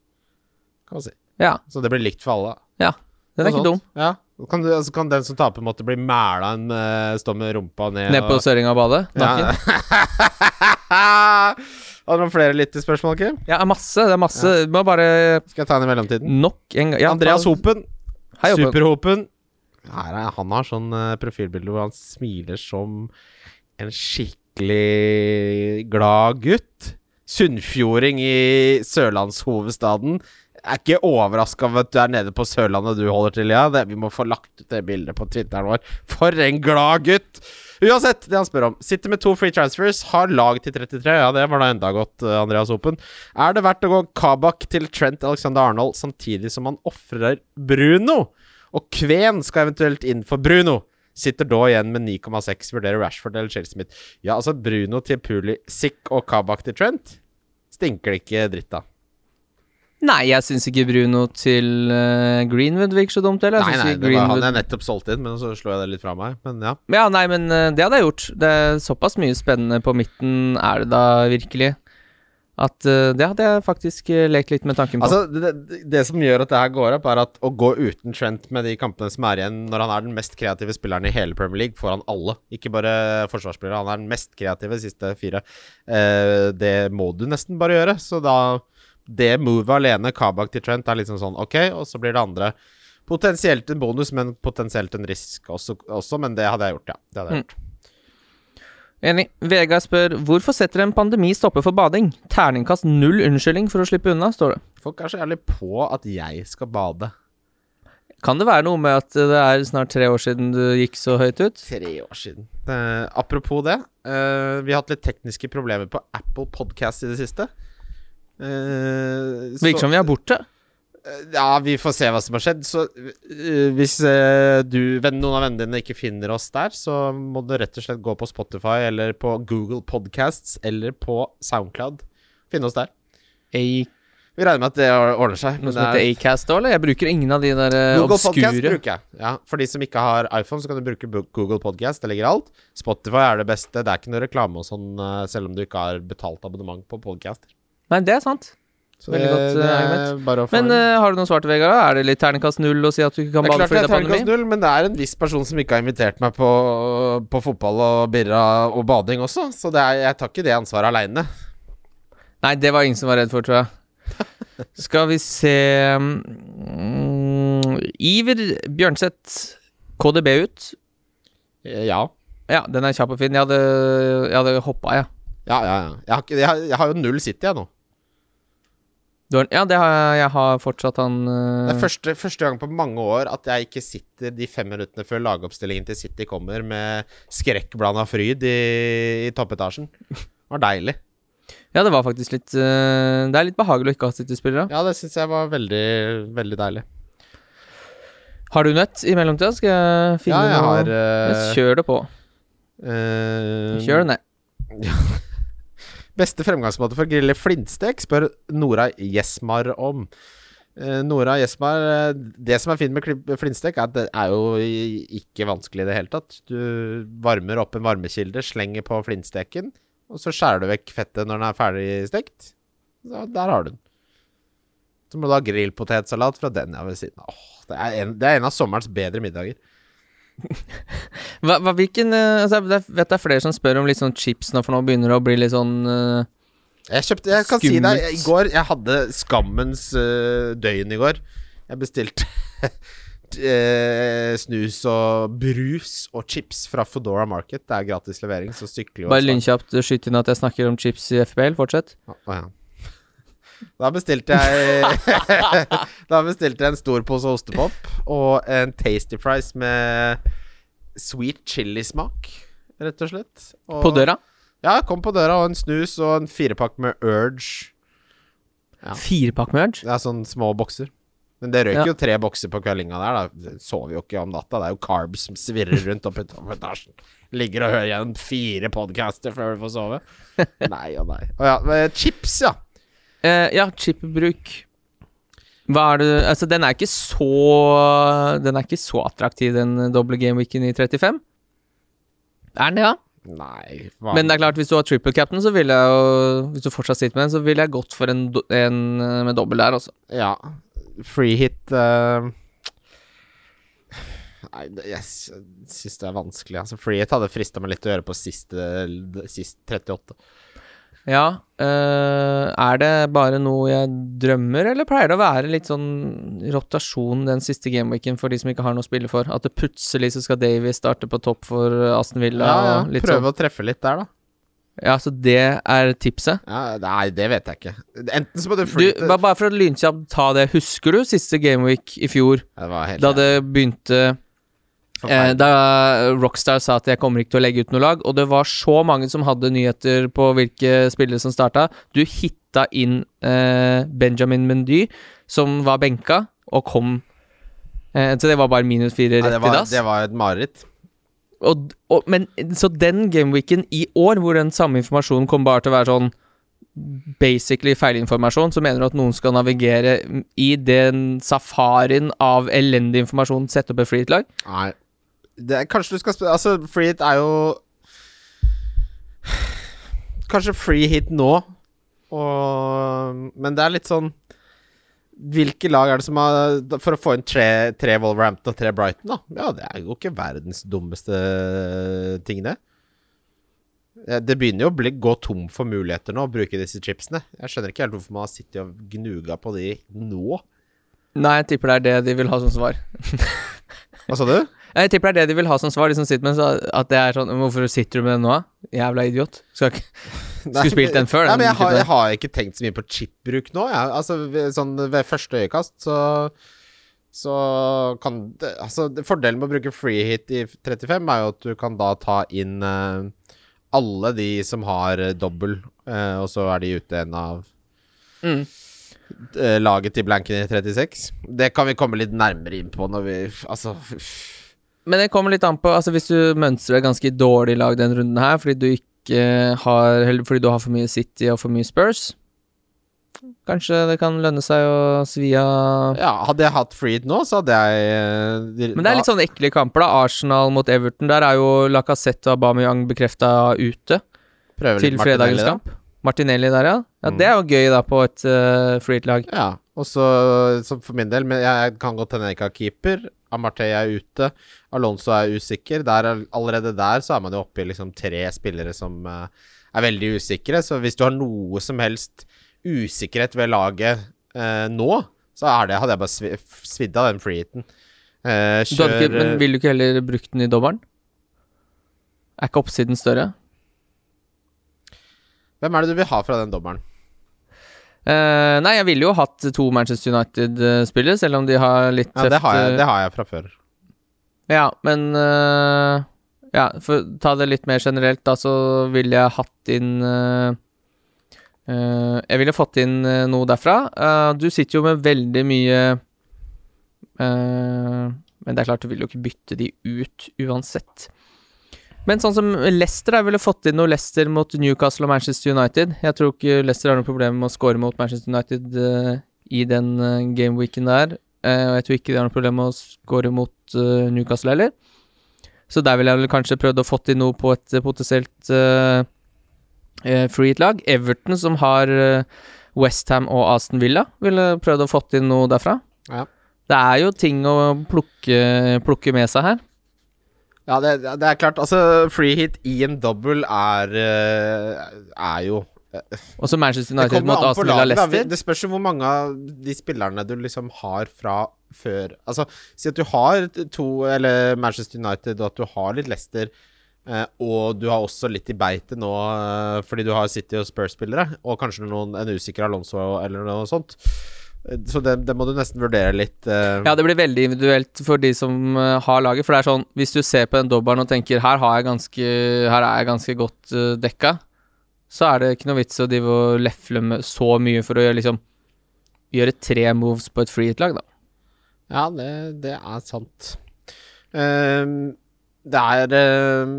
Kan man si. Ja, Så det blir likt for alle. Ja. den er ikke dum. Ja. Kan, du, altså kan den som taper, måtte bli mæla en uh, Stå med rumpa ned Ned på søringa og badet. Naken. Ja. Har du noen flere lyttespørsmål, Kim? Ja, masse. Det er masse. Må bare Skal jeg ta en i mellomtiden? nok en gang ja, Andreas ta- Hopen. Hei, Hopen. Superhopen. Her er, han har sånn uh, profilbilde hvor han smiler som en skikkelig glad gutt. Sunnfjording i sørlandshovedstaden. Er ikke overraska over at du er nede på Sørlandet du holder til, ja. Det, vi må få lagt ut det bildet på Twitteren vår. For en glad gutt! Uansett, det han spør om. Sitter med to free transfers, har lag til 33. Ja, det var da enda godt, eh, Andreas Open. Er det verdt å gå Kabak til Trent Alexander Arnold samtidig som han ofrer Bruno? Og Kven skal eventuelt inn for Bruno. Sitter da igjen med 9,6. Vurderer Rashford eller Chelsea Smith. Ja, altså Bruno til Pulisic og Kabak til Trent. Stinker det ikke dritt av. Nei, jeg syns ikke Bruno til eh, Greenwood virker så dumt heller. Nei, nei, det var han jeg nettopp solgte inn, men så slo jeg det litt fra meg. Men ja. Ja, nei, men eh, det hadde jeg gjort. Det er såpass mye spennende på midten er det da virkelig. At eh, det hadde jeg faktisk lekt litt med tanken på. Altså, det, det, det som gjør at det her går opp, er at å gå uten Trent med de kampene som er igjen, når han er den mest kreative spilleren i hele Premier League, foran alle, ikke bare forsvarsspillere, han er den mest kreative de siste fire, eh, det må du nesten bare gjøre. Så da Det movet alene, Kabak til Trent, er liksom sånn ok, og så blir det andre Potensielt en bonus, men potensielt en risk også, også men det hadde jeg gjort, ja. Det hadde jeg Mm. gjort. Enig. Vegard spør hvorfor setter en pandemi stopper for bading? Terningkast null unnskyldning for å slippe unna, står det. Folk er så jævlig på at jeg skal bade. Kan det være noe med at det er snart tre år siden du gikk så høyt ut? Tre år siden. Eh, apropos det, eh, vi har hatt litt tekniske problemer på Apple Podcast i det siste. Uh, Virker som vi er borte. Ja, vi får se hva som har skjedd. Så uh, hvis uh, du, noen av vennene dine ikke finner oss der, så må du rett og slett gå på Spotify eller på Google Podcasts eller på Soundcloud. Finne oss der. A Vi regner med at det ordner seg. noe som er- heter Acast òg, eller? Jeg bruker ingen av de der obskure Google Podcast bruker jeg. Ja, for de som ikke har iPhone, så kan du bruke Google Podcast. Det ligger alt. Spotify er det beste. Det er ikke noe reklame og sånn, eh, selv om du ikke har betalt abonnement på podcaster. Nei, det er sant. Så Veldig godt, det eh, er argument. bare å få Men eh, har du noe svar til Vegard? da? Er det litt terningkast null å si at du ikke kan det er bade klart det fordi det er pandemi? terningkast null, men det er en viss person som ikke har invitert meg på, på fotball og birra og bading også, så det er, jeg tar ikke det ansvaret aleine. Nei, det var ingen som var redd for, tror jeg. Skal vi se mm, Iver Bjørnseth, KDB ut. Ja. Ja, den er kjapp og fin. Jeg hadde, jeg hadde hoppa, jeg. Ja, ja, ja. Jeg har, ikke, jeg, har, jeg har jo null City, jeg nå. Har- Ja, det har jeg, har fortsatt han Det eh, er første, første gang på mange år at jeg ikke sitter de fem minuttene før lagoppstillingen til City kommer med skrekkblanda fryd i, i toppetasjen. Det var deilig. Ja, det var faktisk litt uh, Det er litt behagelig å ikke ha City-spillere. Ja, det syns jeg var veldig, veldig deilig. Har du nett i mellomtida? Skal jeg finne Ja, jeg noe? har eh, Kjør det på. Uh, Kjør det ned. Beste fremgangsmåte for å grille flintstek, spør Nora Jesmar om. Eh, Nora Jesmar, eh, det som er fint med flintstek, er at det er jo ikke vanskelig i det hele tatt. Du varmer opp en varmekilde, slenger på flintsteken, og så skjærer du vekk fettet når den er ferdig stekt. Så der har du den. Så må du ha grillpotetsalat fra den ja, ved siden. Åh, det, er en, det er en av sommerens bedre middager. Hva, hva, hvilken eh, altså, Jeg vet det er flere som spør om litt sånn chips nå, for nå begynner det å bli litt sånn uh, Jeg kjøpte Jeg kan si deg, i går Jeg hadde skammens uh, døgn i går. Jeg bestilte snus og brus og chips fra Foodora Market. Det er gratis levering, så sykler jo Bare lynkjapt skyt inn at jeg snakker om chips i FBL. Fortsett. Å, å, ja. Da bestilte jeg Da bestilte jeg en stor pose ostepop og en Tasty Fries med sweet chili-smak, rett og slett. Og, På døra. Ja, kom på døra, og en snus og en firepakk med Urge. Ja. Firepakk med Urge. Det er sånn små bokser. Men det røyk Ja. jo tre bokser på kveldinga der. Da sover jo ikke om natta. Det er jo carbs som svirrer rundt oppi etasjen. Ligger og hører gjennom fire podcaster før du får sove. Nei og nei. Å ja. Chips, ja. Eh, ja, chipbruk. Hva er det Altså, den er ikke så Den er ikke så attraktiv, den doble gameweeken i 35. Er den det, ja? Nei hva- Men det er klart, hvis du har triple captain, så vil jeg jo Hvis du fortsatt sitter med den, så ville jeg gått for en, en eh, med dobbel der, altså. Ja. Free hit uh... Nei, jeg syns det er vanskelig. Altså, free hit hadde frista meg litt å gjøre på siste, sist 38. Ja, Uh, er det bare noe jeg drømmer, eller pleier det å være litt sånn rotasjon den siste gameweeken for de som ikke har noe å spille for? At det plutselig så skal Davy starte på topp for Aston Villa? Ja, ja. Prøve sånn. å treffe litt der, da. Ja, så det er tipset? Ja, nei, det vet jeg ikke. Enten så må du Du, bare for å lynkjapt ta det, husker du siste gameweek i fjor, Det var helt da det begynte Eh, da Rockstar sa at jeg kommer ikke til å legge ut noe lag, og det var så mange som hadde nyheter på hvilke spillere som starta. Du hitta inn eh, Benjamin Mendy, som var benka, og kom eh, Så det var bare minus fire rett rett var, i dass. det var et mareritt. Og, og, men så den gameweeken i år, hvor den samme informasjonen kom bare til å være sånn basically feilinformasjon, så mener du at noen skal navigere i den safarien av elendig informasjon, sette opp et freehit-lag? Nei. Det, kanskje du skal spille Altså, free hit er jo Kanskje free hit nå, og Men det er litt sånn Hvilke lag er det som har For å få inn tre, tre Wolverhampton og tre Brighton, da? Ja, det er jo ikke verdens dummeste ting, det. Det begynner jo å bli, gå tom for muligheter nå å bruke disse chipsene. Jeg skjønner ikke helt hvorfor man har sittet og gnuga på de nå. Nei, jeg tipper det er det de vil ha som svar. Hva sa du? Jeg tipper det er det de vil ha som svar, de som sitter med så at det er sånn Hvorfor sitter du med den nå. Jævla idiot. Skal ikke Skulle spilt den før, Nei, men jeg har, jeg har ikke tenkt så mye på chipbruk nå. Jeg. Altså, sånn, ved første øyekast så Så kan det, Altså, fordelen med å bruke freehit i 35 er jo at du kan da ta inn uh, alle de som har uh, dobbel, uh, og så er de ute en av Mm. laget til blanken i 36. Det kan vi komme litt nærmere inn på når vi Altså Men det kommer litt an på Altså Hvis du mønstrer et ganske dårlig lag den runden her fordi du ikke har fordi du har for mye City og for mye Spurs, kanskje det kan lønne seg å svi av Ja, hadde jeg hatt Freed nå, så hadde jeg eh, Men det er litt sånn ekle kamper, da. Arsenal mot Everton. Der er jo Lacassette og Aubameyang bekrefta ute til fredagens kamp. Martinelli der, ja. Ja, Mm. Det er jo gøy, da, på et uh, Freed-lag. Ja, og så så for min del Men jeg kan godt hende jeg ikke har keeper. Amartey er ute. Alonso er usikker. Der, er- allerede der så er man jo oppe i liksom tre spillere som uh, er veldig usikre. Så hvis du har noe som helst usikkerhet ved laget uh, nå, så er det, hadde jeg bare svi, svidd av den freehiten. Uh, kjør ikke, men vil du ikke heller brukt den i dobbelen? Er ikke oppsiden større? Hvem er det du vil ha fra den dommeren? Eh, nei, jeg ville jo hatt to Manchester United-spillere, selv om de har litt Ja, det har jeg, eh, det har jeg fra før. Ja, men uh, Ja, for å ta det litt mer generelt, da, så ville jeg hatt inn uh, Jeg ville fått inn noe derfra. Du sitter jo med veldig mye Men det er klart, du vil jo ikke bytte de ut uansett. Men sånn som Leicester, jeg ville fått inn noe Leicester mot Newcastle og Manchester United. Jeg tror ikke Leicester har noe problem med å score mot Manchester United uh, i den uh, gameweeken der. Eh, og jeg tror ikke de har noe problem med å score mot uh, Newcastle heller. Så der ville jeg vel kanskje prøvd å fått inn noe på et eh, potensielt uh, freehit-lag. Everton, som har uh, Westham og Aston Villa, ville prøvd å fått inn noe derfra. Ja. Det er jo ting å plukke, plukke med seg her. Ja, det, det er klart. Altså, free hit i en double er eh, Er jo Og så Manchester United mot Aston Villa Leicester. Det spørs jo hvor mange av de spillerne du liksom har fra før Altså, si at du har to Eller Manchester United, og at du har litt Leicester. eh, og du har også litt i beite nå eh, fordi du har City og Spurs-spillere. Og kanskje noen, en usikker Alonso eller noe sånt. Eh, Så det, det må du nesten vurdere litt. Uh... Ja, det blir veldig individuelt for de som uh, har laget. For det er sånn, hvis du ser på den dobbelen og tenker her, har jeg ganske, her er jeg ganske godt uh, dekka, så er det ikke noe vits å drive og lefle med så mye for å gjøre liksom Gjøre tre moves på et freehit-lag, da. Ja, det, det er sant. Ehm, det er ehm,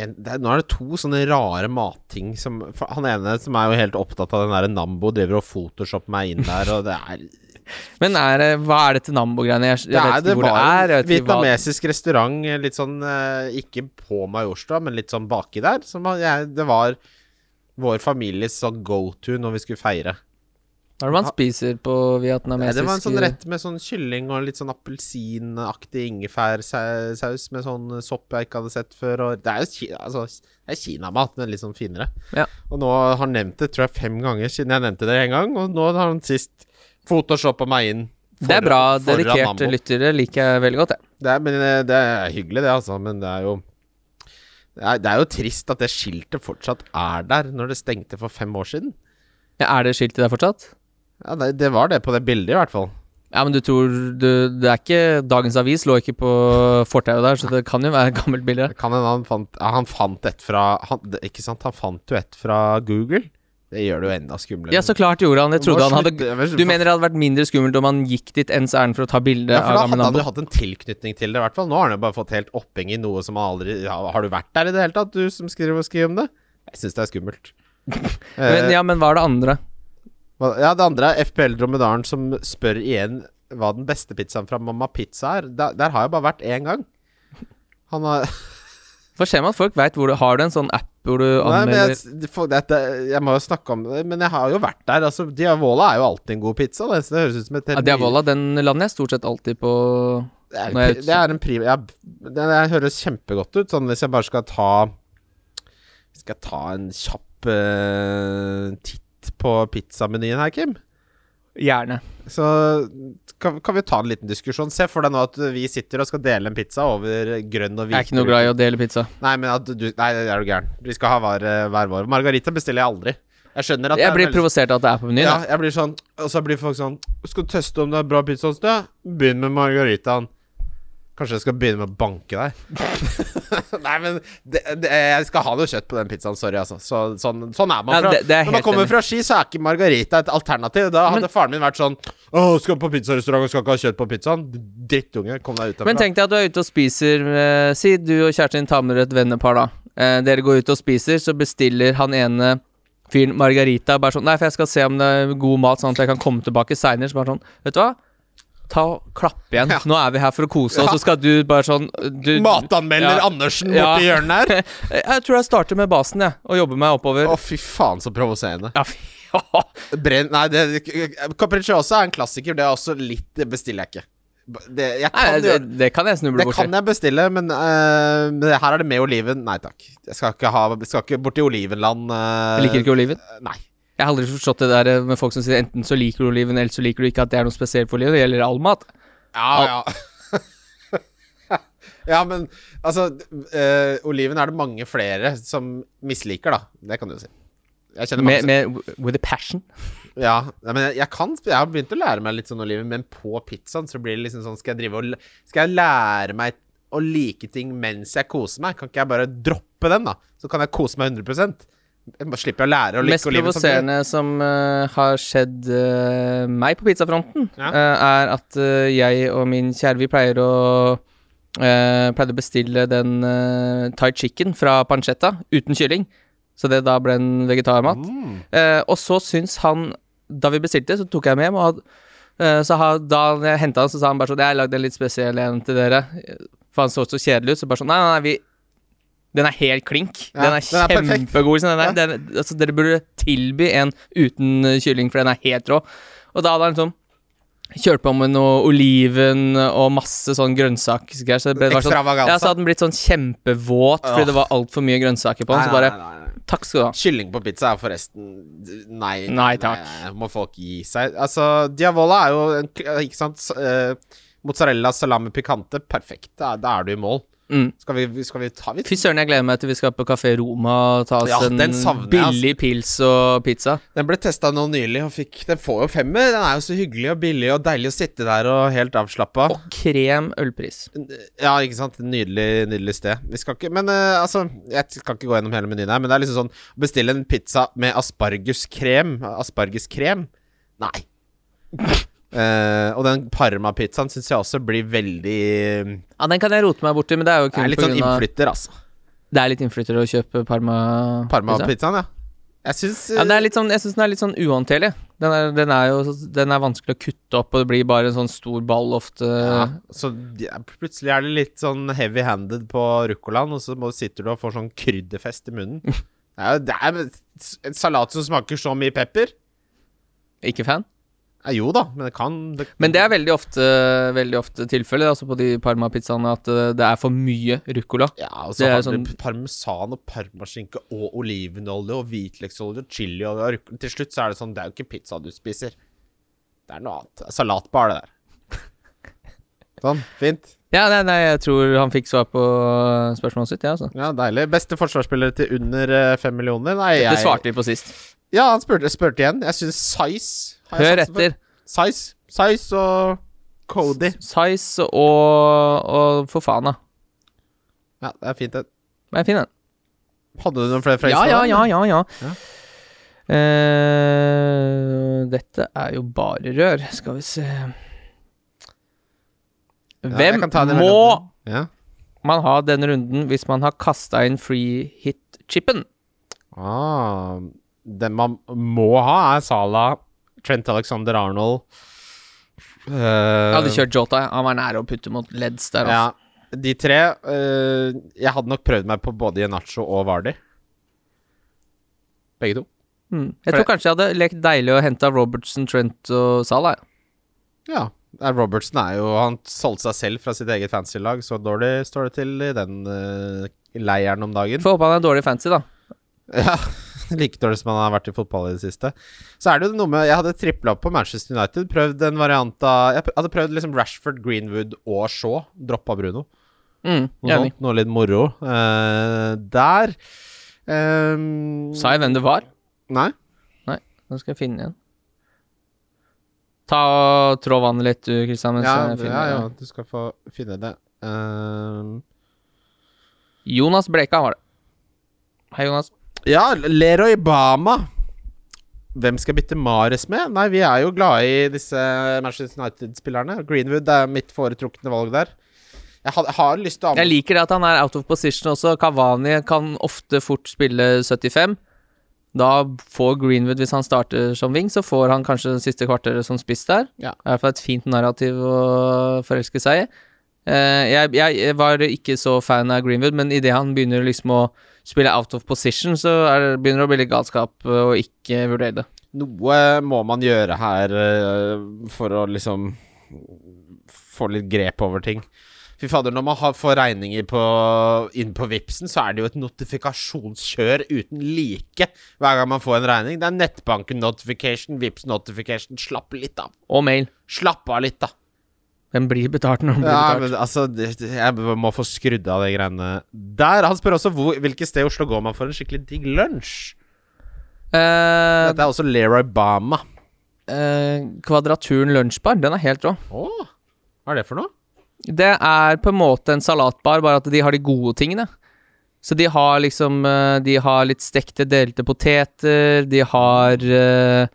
en, det Nå er det to sånne rare matting som Han ene som er jo helt opptatt av den der Nambo, driver og photoshopper meg inn der, og det er Men er det, hva er dette Nambo-greiene? Jeg, jeg vet ikke hvor det er. en Jeg vet hva vietnamesisk restaurant, litt sånn eh, Ikke på Majorstua, men litt sånn baki der. Som jeg, det var vår families sånn go to når vi skulle feire. Hva er det man spiser på Nei, vietnamesisk det var en sånn rett med sånn kylling og litt sånn appelsinaktig ingefærsaus med sånn sopp jeg ikke hadde sett før. Og det er jo Kina, altså, kinamat, men litt sånn finere. Ja. Og nå har han nevnt det tror jeg fem ganger siden jeg nevnte det en gang, og nå har han sist photoshoppa meg inn. Det er bra. Dedikerte lyttere liker jeg veldig godt, jeg. Det er, men eh, det er hyggelig, det, altså. Men det er jo det er, det er jo trist at det skiltet fortsatt er der, når det stengte for fem år siden. Ja, er det skiltet der fortsatt? Ja, det, det var det på det bildet, i hvert fall. Ja, men du tror du, Det er ikke Dagens Avis lå ikke på fortauet der, så det kan jo være et gammelt bilde. Kan hende han fant ja, Han fant et fra han, Ikke sant, han fant jo et fra Google. Det gjør det jo enda skumlere. Ja, så klart gjorde han det. Trodde han hadde Du mener det hadde vært mindre skummelt om han gikk dit ens ærend for å ta bilde ja, av for da hadde han jo hatt en tilknytning til det, i hvert fall. Nå har han jo bare fått helt oppheng i noe som han aldri ja, Har du vært der i det hele tatt, du som skriver og skriver om det? Jeg syns det er skummelt. Men, Eh, ja, men hva er det andre? Ja, det andre er FPL Dromedaren som spør igjen hva den beste pizzaen fra Mamma Pizza er. Der, der har jeg bare vært én gang. Han har Få se man at folk veit hvor du Har du en sånn app hvor du Nei, men anmelder jeg, for dette, jeg må jo snakke om det, men jeg har jo vært der. Altså, Diavola er jo alltid en god pizza. Det, det høres ut som et ja, Diavola, den lander jeg stort sett alltid på Det er, Når det er en det høres kjempegodt ut. Sånn hvis jeg bare skal ta Skal jeg ta en kjapp uh, titt på pizzamenyen her, Kim? Gjerne. Så kan, kan vi ta en liten diskusjon. Se for deg nå at vi sitter og skal dele en pizza over grønn og hvit. Jeg er ikke noe glad i å dele pizza. Nei, men at du Nei, det er du gæren. Vi skal ha hver, hver vår. Margarita bestiller jeg aldri. Jeg skjønner at Jeg blir veldig- provosert av at det er på menyen. Ja, jeg blir sånn Og så blir folk sånn Skal du teste om det er bra pizza hos deg? Begynn med margaritaen. Kanskje jeg skal begynne med å banke deg? Nei, men det, det, jeg skal ha noe kjøtt på den pizzaen. Sorry, altså. Så, sånn, sånn er man Ja, fra det- det er Når man kommer fra Ski, så er ikke margarita et alternativ. Da hadde Men- faren min vært sånn Å, skal på pizzarestaurant og skal ikke ha kjøtt på pizzaen? Drittunge, kom deg ut Men tenk deg at du er ute og spiser eh, Si du og kjæresten din tar med dere et vennepar, da. Eh, dere går ut og spiser, så bestiller han ene fyren margarita. Bare sånn Nei, for jeg skal se om det er god mat, sånn at jeg kan komme tilbake seinere. Så bare sånn Vet du hva? Ta Klapp igjen. Ja. Nå er vi her for å kose oss, Ja. så skal du bare sånn du, Matanmelder Ja. Andersen Ja. borti hjørnet her. Jeg tror jeg starter med basen, jeg, og jobber meg oppover. Å, fy faen, så provoserende. Ja, fy Brenn Nei, det, Capricciosa er en klassiker. Det er også litt Det bestiller jeg ikke. Det, jeg Nei, det, det kan jeg snuble Det kan jeg bestille, men, uh, her er det med oliven. Nei takk. Jeg skal ikke, ha, skal ikke borti olivenland. Uh, Jeg liker ikke oliven. Nei. Jeg har aldri forstått det der med folk som sier enten så liker du oliven, eller så liker du ikke at det er noe spesielt for oliven. Det gjelder all mat. Ja, ja. ja, men altså eh, Oliven er det mange flere som misliker, da. Det kan du jo si. Med, med with a passion. Ja, men jeg, jeg kan Jeg har begynt å lære meg litt sånn oliven, men på pizzaen så blir det liksom sånn Skal jeg drive og Skal jeg lære meg å like ting mens jeg koser meg? Kan ikke jeg bare droppe den, da? Så kan jeg kose meg 100 Jeg slipper å lære å like Mest provoserende som uh, har skjedd uh, meg på pizzafronten, Ja. uh, er at jeg og min kjære Vi pleier å Pleide å bestille den Thai chicken fra pancetta uten kylling. Så det da ble en vegetarmat. Mm. Og så syns han Da vi bestilte, så tok jeg med hjem, og så ha, da jeg henta han, så sa han bare sånn Jeg har lagd en litt spesiell en til dere. For han så så kjedelig ut. Så bare sånn Nei, nei, nei, vi den er helt klink. Ja, den er kjempegod. liksom. Den er, den, altså, dere burde tilby en uten kylling, for den er helt rå. Og da hadde han sånn kjørt på med noe oliven og masse sånn grønnsaksgreier. Så det ble sånn, ja, så hadde den blitt sånn kjempevåt fordi det var altfor mye grønnsaker på den. Så bare nei, nei, nei. Takk skal du ha. Kylling på pizza er forresten Nei. Nei, takk. Må folk gi seg. Altså, Diavola er jo en, Ikke sant? Eh, mozzarella salami pikante. Perfekt. Da, da er du i mål. Mm. Skal vi, skal vi ta litt? Fy søren, jeg gleder meg til vi skal på Kafé Roma og ta oss Ja, en altså. billig pils og pizza. Den ble testa nå nylig og fikk Den får jo femmer. Den er jo så hyggelig og billig og deilig å sitte der og helt avslappa. Og krem ølpris. Ja, ikke sant. Nydelig, nydelig sted. Vi skal ikke Men uh, altså, jeg skal ikke gå gjennom hele menyen her, men det er liksom sånn Bestille en pizza med asparguskrem. Aspargeskrem? Nei. Eh, og den parmapizzaen syns jeg også blir veldig Ja, den kan jeg rote meg borti, men det er jo kun pga. litt sånn innflytter, altså. Det er litt innflytter å kjøpe Parma-pizzaen Parmapizzaen, ja. Jeg syns Ja, litt sånn, den er litt sånn uhåndterlig. Den er, den er jo den er vanskelig å kutte opp, og det blir bare en sånn stor ball ofte. ja, Så ja, plutselig er det litt sånn heavy-handed på ruccolaen, og så sitter du og får sånn krydderfest i munnen. Det er en salat som smaker så mye pepper. Ikke fan. Ja, jo da, men det kan det, Men det er veldig ofte, veldig ofte tilfellet, altså på de Parma-pizzaene, at eh, det er for mye ruccola. Ja, og så har sånn- parmesan og parmaskinke og olivenolje og hvitløksolje og chili og. Til slutt så er det sånn Det er jo ikke pizza du spiser. Det er noe annet. Salatbar, det der. Sånn, fint. Ja, nei, nei, jeg tror han fikk svar på eh, spørsmålet sitt, ja, altså. Ja, deilig. Beste forsvarsspillere til under eh, fem millioner? Nei, Det svarte vi på sist. Ja, han spurte, spurte igjen. Jeg syns Size har Hør etter. Size. Size og Cody. Size og, og Fofana. Ja, det er fint, det. Det er fint, den. Hadde du noen flere fra Ja, ja, ja, ja, ja. Ja. Uh, dette er jo bare rør. Skal vi se Hvem i må. Ja. man ha denne runden hvis man har kasta inn free hit-chipen? Ah, den man må ha, er Salah, Trent Alexander Arnold uh, Jeg hadde kjørt Jota. Han var nære å putte mot Leds der. Ja, Altså. de tre uh, Jeg hadde nok prøvd meg på både Yenacho og Vardy. Begge to. Mm. Jeg For tror kanskje jeg hadde lekt deilig å hente Robertson, Trent og Salah. ja. Ja. Robertson er jo Han solgte seg selv fra sitt eget fancy-lag, så dårlig står det til i den uh, leiren om dagen. Får håpe han er dårlig fancy, da. Ja, like dårlig som han har vært i fotball i det siste. Så er det jo noe med Jeg hadde tripla opp på Manchester United. Prøvd en variant av Jeg hadde prøvd liksom Rashford, Greenwood og Shaw. Droppa Bruno. Mm, Noe. Noe litt moro. Uh, der um, Sa jeg hvem det var? Nei. Nei, Nå skal jeg finne igjen. Ta og Trå vannet litt, du, Kristian. Ja, ja, ja, du skal få finne det. Um, Jonas Bleka var det. Hei, Jonas. Ja, Leroy Bama. Hvem skal bytte Mares med? Nei, vi er jo glade i disse Manchester United-spillerne. Greenwood er mitt foretrukne valg der. Jeg har, har lyst til å Jeg liker det at han er out of position også. Kavani kan ofte fort spille 75. Da får Greenwood, hvis han starter som wing, så får han kanskje det siste kvarteret som spiss der. Ja. Det er i hvert fall et fint narrativ å forelske seg i. Eh, jeg, jeg var ikke så fan av Greenwood, men idet han begynner liksom å spille out of position, så er det, begynner det å bli litt galskap eh, å ikke vurdere det. Noe må man gjøre her eh, for å liksom få litt grep over ting. Fy fader, når man har, får regninger på, inn på Vipsen, så er det jo et notifikasjonskjør uten like hver gang man får en regning. Det er nettbanken notification, Vips notification. Slapp litt av. Og mail. Slapp av litt, da. Den blir betalt når den blir Ja, betalt. men altså det, Jeg må få skrudd av de greiene der. Han spør også hvor, hvilket sted i Oslo går man for en skikkelig digg lunsj. Uh, Dette er også Leroy Bama. Uh, Kvadraturen lunsjbar, den er helt rå. Oh, hva er det for noe? Det er på en måte en salatbar, bare at de har de gode tingene. Så de har liksom eh, De har litt stekte, delte poteter, de har eh,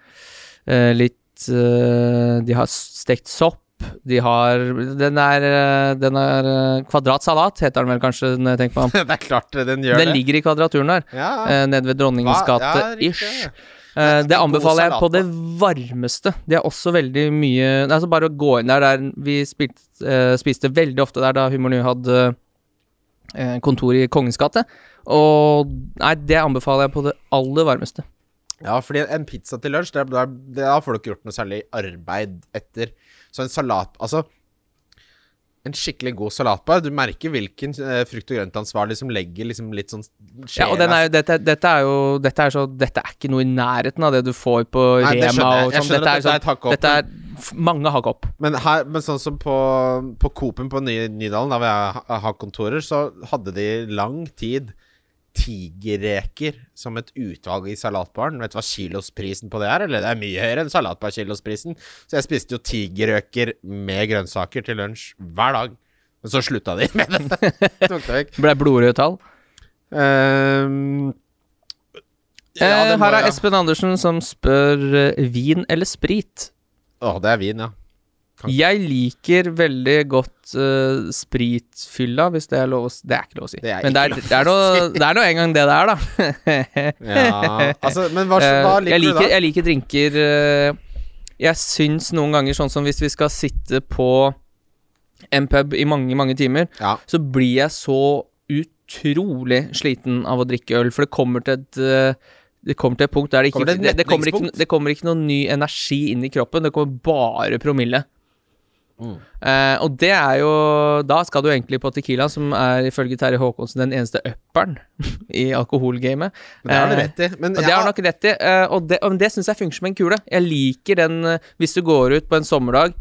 litt De har stekt sopp, de har Den er, eh, den er eh, Kvadratsalat, heter den vel kanskje, når jeg tenker meg om. det er klart den gjør Den det. ligger i Kvadraturen der, Ja. eh, nede ved Dronningens gate ja, ish. Eh, det anbefaler jeg på det varmeste. Det er også veldig mye Altså Bare å gå inn der, der Vi spilt, eh, spiste veldig ofte der da Humor Ny hadde eh, kontor i Kongens gate. Og nei, det anbefaler jeg på det aller varmeste. Ja, fordi en pizza til lunsj, da får har folk gjort noe særlig arbeid etter. Så en salat Altså, en skikkelig god salatbar. Du merker hvilken eh, frukt- og grøntansvarlig som legger liksom litt sånn Ja, og den er, jo- dette, dette er jo Dette er, så, dette er ikke noe i nærheten av det du får på Nei, Rema og sånn. Dette, er dette er sånn- opp, dette er mange hakk opp. Men, her, men sånn som på, på Coop-en på Ny, Nydalen, da hvor jeg har kontorer, så hadde de lang tid tigerreker som et utvalg i salatbaren. Vet du hva kilosprisen på det er? Eller det er mye høyere enn salatbar-kilosprisen. Så jeg spiste jo tigerreker med grønnsaker til lunsj hver dag. Men så slutta de med det. Tok det vekk. Ble blodrøde tall. Um, ja, eh, det her er Espen Andersen som spør eh, vin eller sprit. Å, det er vin, ja. Jeg liker veldig godt uh, spritfylla, hvis det er lov å si. Det er ikke lov å si. Det men det er, det er, noe, det er en gang det det er, da. Ja, altså, men hva, hva liker, jeg, liker du da? jeg liker drinker uh, Jeg syns noen ganger sånn som hvis vi skal sitte på en pub i mange, mange timer, Ja. så blir jeg så utrolig sliten av å drikke øl, for det kommer til et uh, det kommer til et punkt der det ikke Kommer det det, kommer ikke, det kommer ikke noen ny energi inn i kroppen. Det kommer bare promille. Mm. Eh, og det er jo Da skal du egentlig på Tequila, som er ifølge Terje Håkonsen den eneste upperen i alkoholgamet. Det har du Eh, rett i. Men og det har nok rett i, eh, og det, og det syns jeg funker som en kule. Jeg liker den hvis du går ut på en sommerdag,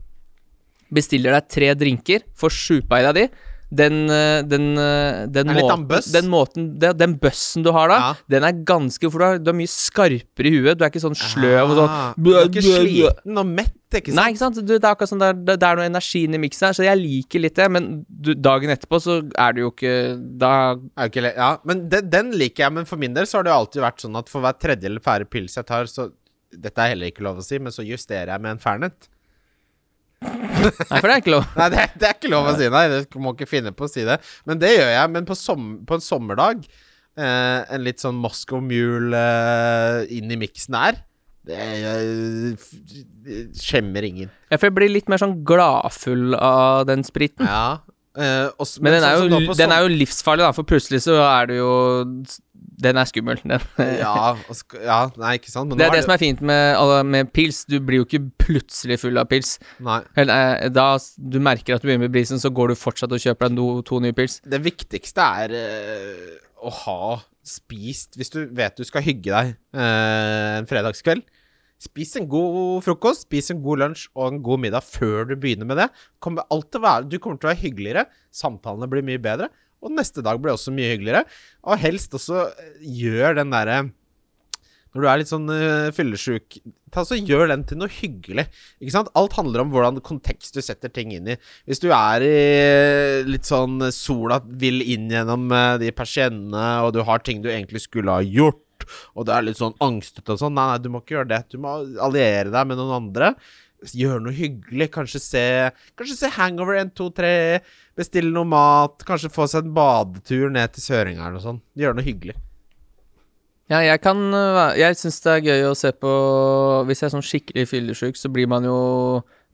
bestiller deg tre drinker, får sjupa i deg de. Den, eh, den, eh, den, Er måten, den måten Den, den bøssen du har da, Ja. den er ganske For du er, du er mye skarpere i huet. Du er ikke sånn sløv og sånn Ah, Du er ikke sliten og mett, ikke sant? Nei, ikke sant? Du, det er akkurat sånn det, det er noe energi i miksen her, så jeg liker litt det. Men du, dagen etterpå så er det jo ikke Da ikke ja, men den, den liker jeg, men for min del så har det jo alltid vært sånn at for hver tredje eller fjerde pils jeg tar, så Dette er heller ikke lov å si, men så justerer jeg med en Fernet. Nei, for det er ikke lov. Nei, det, det er ikke lov å si, nei. Du må ikke finne på å si det. Men det gjør jeg. Men på, som, på en sommerdag, eh, en litt sånn Moscow Mule eh, inn i miksen her det skjemmer ingen. Ja, for jeg blir litt mer sånn gladfull av den spriten. Ja. eh, også, men, Men den er, sånn jo, den er jo livsfarlig, da, for plutselig så er det jo Den er skummel. Den. ja, og ja, nei, ikke sant. Men Det er det som er fint med, med pils. Du blir jo ikke plutselig full av pils. Nei. Eller, eh, Da du merker at du begynner med brisen, så går du fortsatt og kjøper deg no, to nye pils. Det viktigste er eh, å ha spist Hvis du vet du skal hygge deg eh, en fredagskveld, spis en god frokost, spis en god lunsj og en god middag før du begynner med det. Kommer være, du kommer til å være hyggeligere, samtalene blir mye bedre, og neste dag blir også mye hyggeligere. Og helst også eh, gjør den derre når du er litt sånn uh, fyllesyk, ta så gjør den til noe hyggelig. Ikke sant? Alt handler om hvordan kontekst du setter ting inn i. Hvis du er i litt sånn sola vil inn gjennom uh, de persiennene, og du har ting du egentlig skulle ha gjort, og du er litt sånn angstete og sånn, nei, nei, du må ikke gjøre det. Du må alliere deg med noen andre. Gjøre noe hyggelig. Kanskje se Kanskje se Hangover 1, 2, 3. Bestille noe mat. Kanskje få seg en badetur ned til Søringa eller noe sånt. Gjøre noe hyggelig. Ja, jeg kan øh, Jeg syns det er gøy å se på Hvis jeg er sånn skikkelig fyllesyk, så blir man jo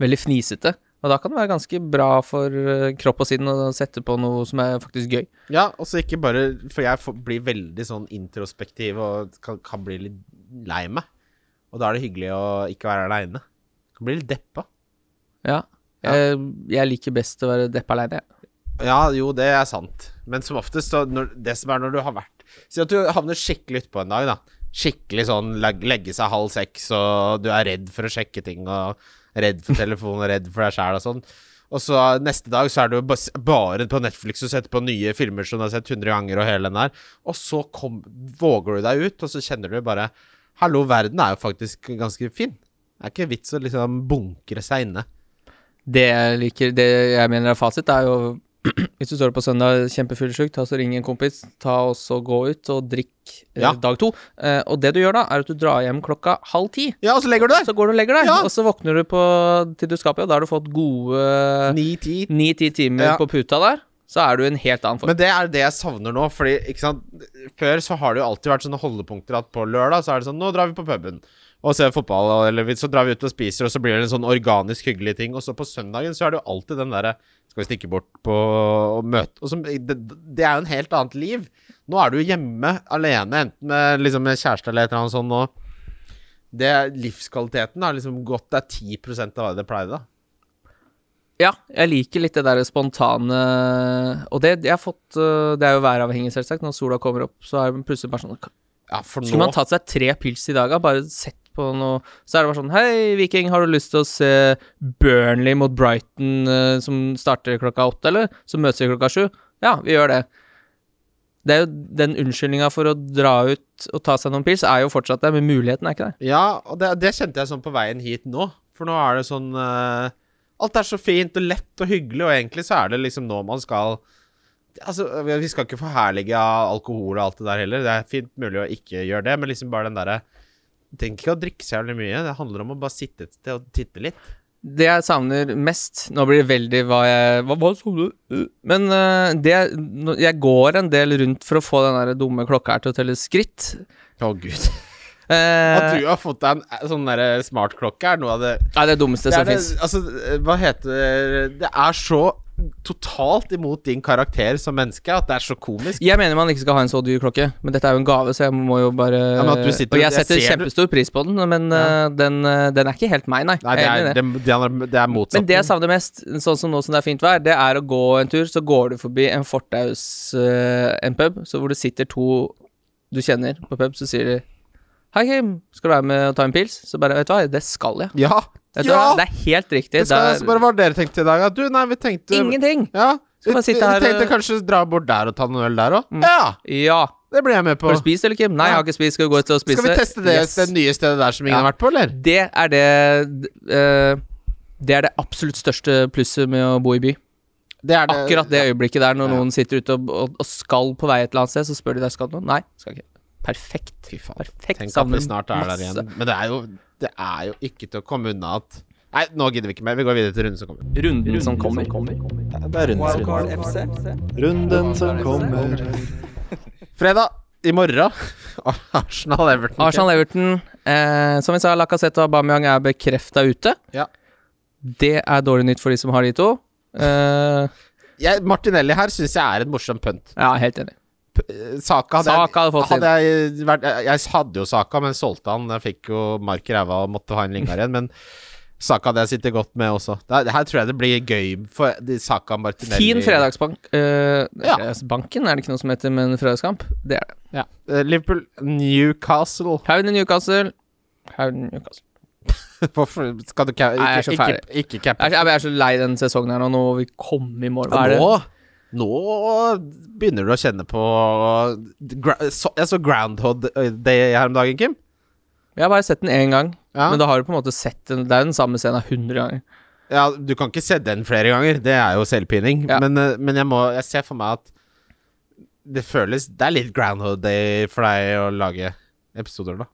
veldig fnisete. Og da kan det være ganske bra for øh, kropp og sinn å sette på noe som er faktisk gøy. Ja, og så ikke bare For jeg blir veldig sånn introspektiv og kan, kan bli litt lei meg. Og da er det hyggelig å ikke være aleine. Kan blir litt deppa. Ja. Jeg, jeg liker best å være deppa aleine, jeg. Ja, jo, det er sant. Men som oftest, så når, det som er når du har vært Si at du havner skikkelig utpå en dag, da. Skikkelig sånn leg, legge seg halv seks, og du er redd for å sjekke ting, og redd for telefonen, og redd for deg sjæl og sånn. Og så neste dag så er du bare på Netflix og setter på nye filmer som du har sett 100 ganger, og hele den der. Og så kom, våger du deg ut, og så kjenner du bare Hallo, verden er jo faktisk ganske fin. Det er ikke vits å liksom bunkre seg inne. Det jeg liker Det jeg mener er fasit, er jo Hvis du står på søndag kjempefyllesyk, ta så ring en kompis, ta og så gå ut og drikk eh, Ja. dag to. Eh, og det du gjør da, er at du drar hjem klokka halv ti. Ja, og så legger du deg! Så går du og legger deg, Ja. og så våkner du på, til du skal på jobb. Da har du fått gode Ni-ti. ni-ti timer Ja. på puta der. Så er du en helt annen form. Men det er det jeg savner nå, fordi ikke sant Før så har det jo alltid vært sånne holdepunkter at på lørdag så er det sånn Nå drar vi på puben og ser fotball, eller så drar vi ut og spiser, og så blir det en sånn organisk hyggelig ting. Og så på søndagen så er det jo alltid den derre Skal vi stikke bort på og møte og så, det, det er jo en helt annet liv. Nå er du hjemme alene, enten med, liksom, med kjæreste eller et eller annet sånt, og det livskvaliteten har liksom gått Det er 10 av hva det pleide, da. Ja, jeg liker litt det der spontane Og det jeg har fått øh, Det er jo væravhengig, selvsagt. Når sola kommer opp, så er det plutselig bare sånn Ja, Skulle man tatt seg tre pils i dag, da? Bare sett på noe Så er det bare sånn Hei, Viking, har du lyst til å se Burnley mot Brighton, uh, som starter klokka åtte, eller? Som møtes vi klokka sju? Ja, vi gjør det. Det er jo Den unnskyldninga for å dra ut og ta seg noen pils, er jo fortsatt der, men muligheten er ikke der. Ja, og det, det kjente jeg sånn på veien hit nå. For nå er det sånn uh, Alt er så fint og lett og hyggelig, og egentlig så er det liksom nå man skal Altså, vi skal ikke forherlige alkohol og alt det der heller. Det er fint mulig å ikke gjøre det, men liksom bare den derre Trenger ikke å drikke så jævlig mye. Det handler om å bare sitte et sted og titte litt. Det jeg savner mest Nå blir det veldig hva jeg Hva, hva du? Men eh, det Jeg går en del rundt for å få den der dumme klokka her til å telle skritt. Å, gud. Eh, At du har fått deg en eh, sånn derre smartklokke, er noe av det Nei, det dummeste Det som fins. altså, eh, hva heter det Det er så totalt imot din karakter som menneske at det er så komisk. Jeg mener man ikke skal ha en så dyr klokke, men dette er jo en gave, så jeg må jo bare Ja, men at du sitter- Og jeg jeg setter du- kjempestor pris på den, men eh, den, eh, den er ikke helt meg, nei. Nei, det er, det. det, det er, det er motsatt. Men det jeg savner mest, sånn som nå som det er fint vær, det er å gå en tur, så går du forbi en fortaus uh, en pub, så hvor det sitter to du kjenner på pub, så sier de Hei, Kim, skal du være med og ta en pils? Så bare, vet du hva, det skal jeg. Ja! Vet ja! Det er helt riktig. Det skal, det bare være dere tenkte i dag? da? Du, nei, vi tenkte ingenting. Ja. Vi, vi, tenkte kanskje dra bort der og ta noen øl der òg. Mm. Ja! Ja. Det blir jeg med på. Har du spist, eller, Kim? Nei, jeg har ikke spist. Skal vi gå ut og spise? Skal vi teste det, Yes. det nye stedet der som ingen Ja. har vært på, eller? Det er det uh, Det er det absolutt største plusset med å bo i by. Det det. Akkurat det øyeblikket der, når Ja. noen sitter ute og, og, og skal på vei et eller annet sted, så spør de deg skal du noe. Nei, skal ikke. Perfekt. Perfekt. Tenk at vi snart er der igjen. Men det er jo Det er jo ikke til å komme unna at Nei, nå gidder vi ikke mer. Vi går videre til runden som kommer. Runden som kommer. Det er Wildcard FC. Runden som kommer. Fredag i morgen. Arsenal-Everton. Arsenal-Everton. Eh, som vi sa, Lacassette og Aubameyang er bekrefta ute. Ja. Det er dårlig nytt for de som har de to. Eh, Jeg, Martinelli her syns jeg er et morsomt pønt. ja, helt enig. P- Saka hadde, Saka hadde fått hadde jeg, vært, jeg hadde jo Saka, men solgte han. Jeg fikk jo mark i ræva og måtte ha en Lingard igjen. Men Saka hadde jeg sittet godt med også. Det, her tror jeg det blir gøy for de Saka Martinelli. Fin fredagsbank. Uh, Ja. Fredagsbanken er det ikke noe som heter, men fredagskamp, det er det. Ja. Uh, Liverpool, Newcastle Haugen i Newcastle. Haugen i Newcastle. Hvorfor skal du ikke, Nei, jeg er så ikke, ikke, ikke? Jeg er, jeg er så lei den sesongen her nå. Nå vi komme i mål. Hva er det? Nå, nå begynner du å kjenne på Jeg så Groundhog Day her om dagen, Kim. Jeg har bare sett den én gang, Ja. men da har du på en måte sett den. Det er den samme scenen 100 ganger. Ja, du kan ikke se den flere ganger. Det er jo selvpining. Ja. Men, eh, men jeg må Jeg ser for meg at det føles Det er litt Groundhog Day for deg å lage episoder, da.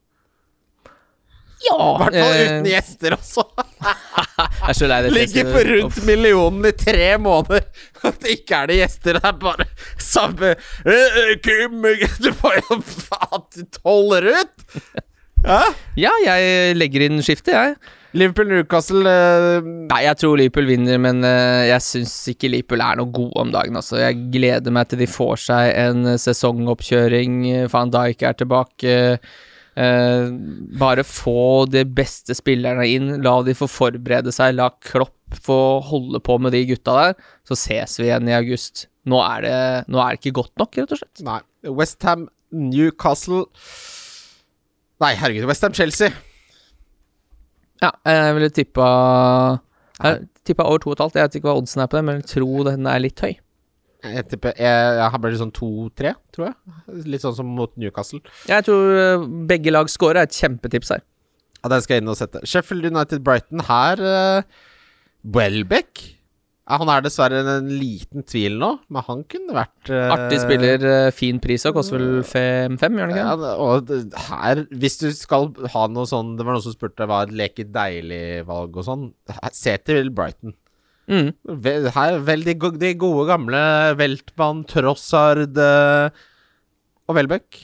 Ja! I hvert fall eh, uten gjester også. Jeg er så lei det. Ligger på rundt millionen i tre måneder. At det ikke er det gjester. Det er bare samme «Eh, eh, Kim, Du får jo faen holder ut! Ja? Ja, jeg legger inn skiftet, jeg. Liverpool Newcastle uh... Nei, jeg tror Liverpool vinner, men uh, jeg syns ikke Liverpool er noe gode om dagen. Altså. Jeg gleder meg til de får seg en sesongoppkjøring. Van Dijk er tilbake. Eh, bare få de beste spillerne inn. La de få forberede seg. La Klopp få holde på med de gutta der. Så ses vi igjen i august. Nå er det, nå er det ikke godt nok, rett og slett. Nei. Westham Newcastle Nei, herregud. Westham Chelsea. Ja, jeg ville tippa Jeg tippa over 2,5. Jeg vet ikke hva oddsen er på det, men jeg tror den er litt høy. Jeg tipper Jeg, jeg har blitt sånn 2-3, tror jeg. Litt sånn som mot Newcastle. Jeg tror eh, begge lag scorer, er et kjempetips her. Ja, den skal jeg inn og sette. Sheffield United Brighton her uh, Welbeck. Han er dessverre en liten tvil nå, men han kunne vært uh, Artig spiller, uh, fin pris og koster vel 5-5, gjør han ikke? Ja, og her, hvis du skal ha noe sånn Det var noen som spurte hva et leke deilig-valg og sånn. Se til Brighton. Mm. Her, vel, de, de gode gamle Weltmann, Trossard eh, og Welbeck.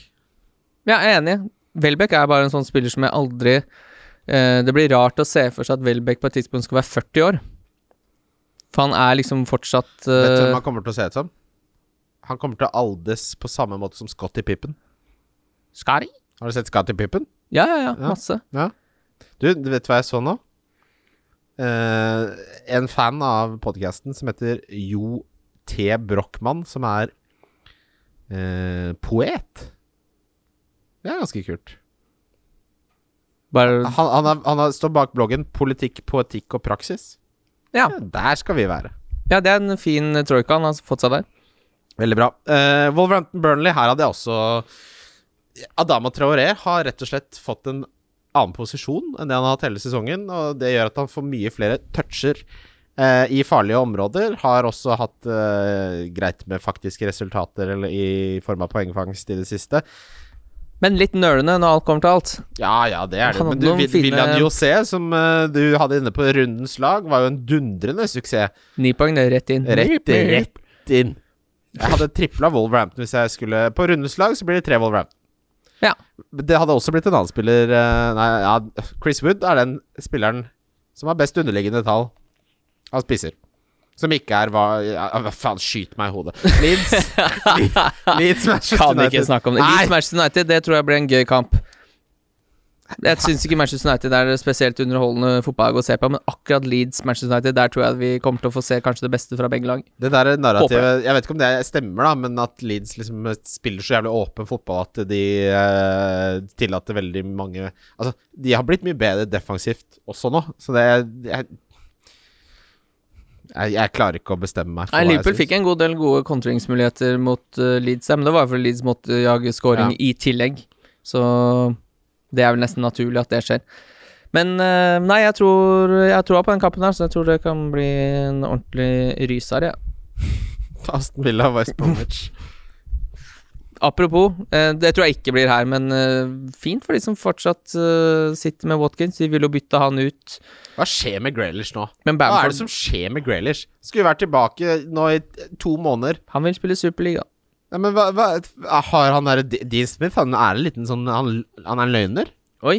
Ja, jeg er enig. Welbeck er bare en sånn spiller som jeg aldri eh, Det blir rart å se for seg at Welbeck på et tidspunkt skal være 40 år. For han er liksom fortsatt Vet du hvem han kommer til å se ut som? Han kommer til å aldes på samme måte som Scotty Pippen. Skari? Har du sett Scotty Pippen? Ja, ja, ja, Ja. masse. Du, du vet hva jeg så nå? Eh, en fan av podkasten som heter Jo T. Brochmann, som er eh, poet. Det er ganske kult. Han, han, er, han er, står bak bloggen 'Politikk, poetikk og praksis'. Ja. Ja, der skal vi være. ja, det er en fin troika han har fått seg der. Veldig bra. Uh, Wolverhampton Burnley, her hadde jeg også Adama Traoré har rett og slett fått en annen posisjon enn det han har hatt hele sesongen, og det gjør at han får mye flere toucher eh, i farlige områder. Har også hatt eh, greit med faktiske resultater eller i form av poengfangst i det siste. Men litt nølende når alt kommer til alt. Ja, ja, det er det. Men du, Vil- fine- William José, som uh, du hadde inne på rundens lag, var jo en dundrende suksess. Ni poeng, det rett inn. Rett, rett inn. Jeg hadde tripla Wolverhampton hvis jeg skulle På rundens lag så blir det tre Wolverhampton. Ja. Det hadde også blitt en annen spiller eh, Nei, ja, Chris Wood er den spilleren som har best underliggende tall av spisser. Som ikke er hva ja, faen, skyt meg i hodet. Leeds. Leeds, Leeds Manchester Kan ikke snakke om det. Leeds Manchester United, det tror jeg blir en gøy kamp. Jeg syns ikke Manchester United er spesielt underholdende fotballag å se på, men akkurat Leeds Manchester United, der tror jeg vi kommer til å få se kanskje det beste fra begge lag. Det der narrativet Jeg vet ikke om det stemmer, da, men at Leeds liksom spiller så jævlig åpen fotball at de eh, tillater veldig mange Altså, de har blitt mye bedre defensivt også nå, så det Jeg, jeg, jeg klarer ikke å bestemme meg for Nei, Liverpool fikk en god del gode kontringsmuligheter mot uh, Leeds, men det var fordi Leeds måtte jage scoring Ja. i tillegg. Så det er vel nesten naturlig at det skjer. Men eh, nei, jeg tror Jeg tror på den kampen her, så jeg tror det kan bli en ordentlig ryser, ja. Aston Villa Vice Bromwich. Apropos, eh, det tror jeg ikke blir her, men eh, fint for de som fortsatt sitter med Watkins. De vil jo bytte han ut. Hva skjer med Graylish nå? Men Hva er det som skjer med Graylish? Skulle vært tilbake nå i to måneder. Han vil spille Superliga. Ja, men hva, hva Har han derre Dean Smith? Han er en liten sånn Han, han er en løgner? Oi.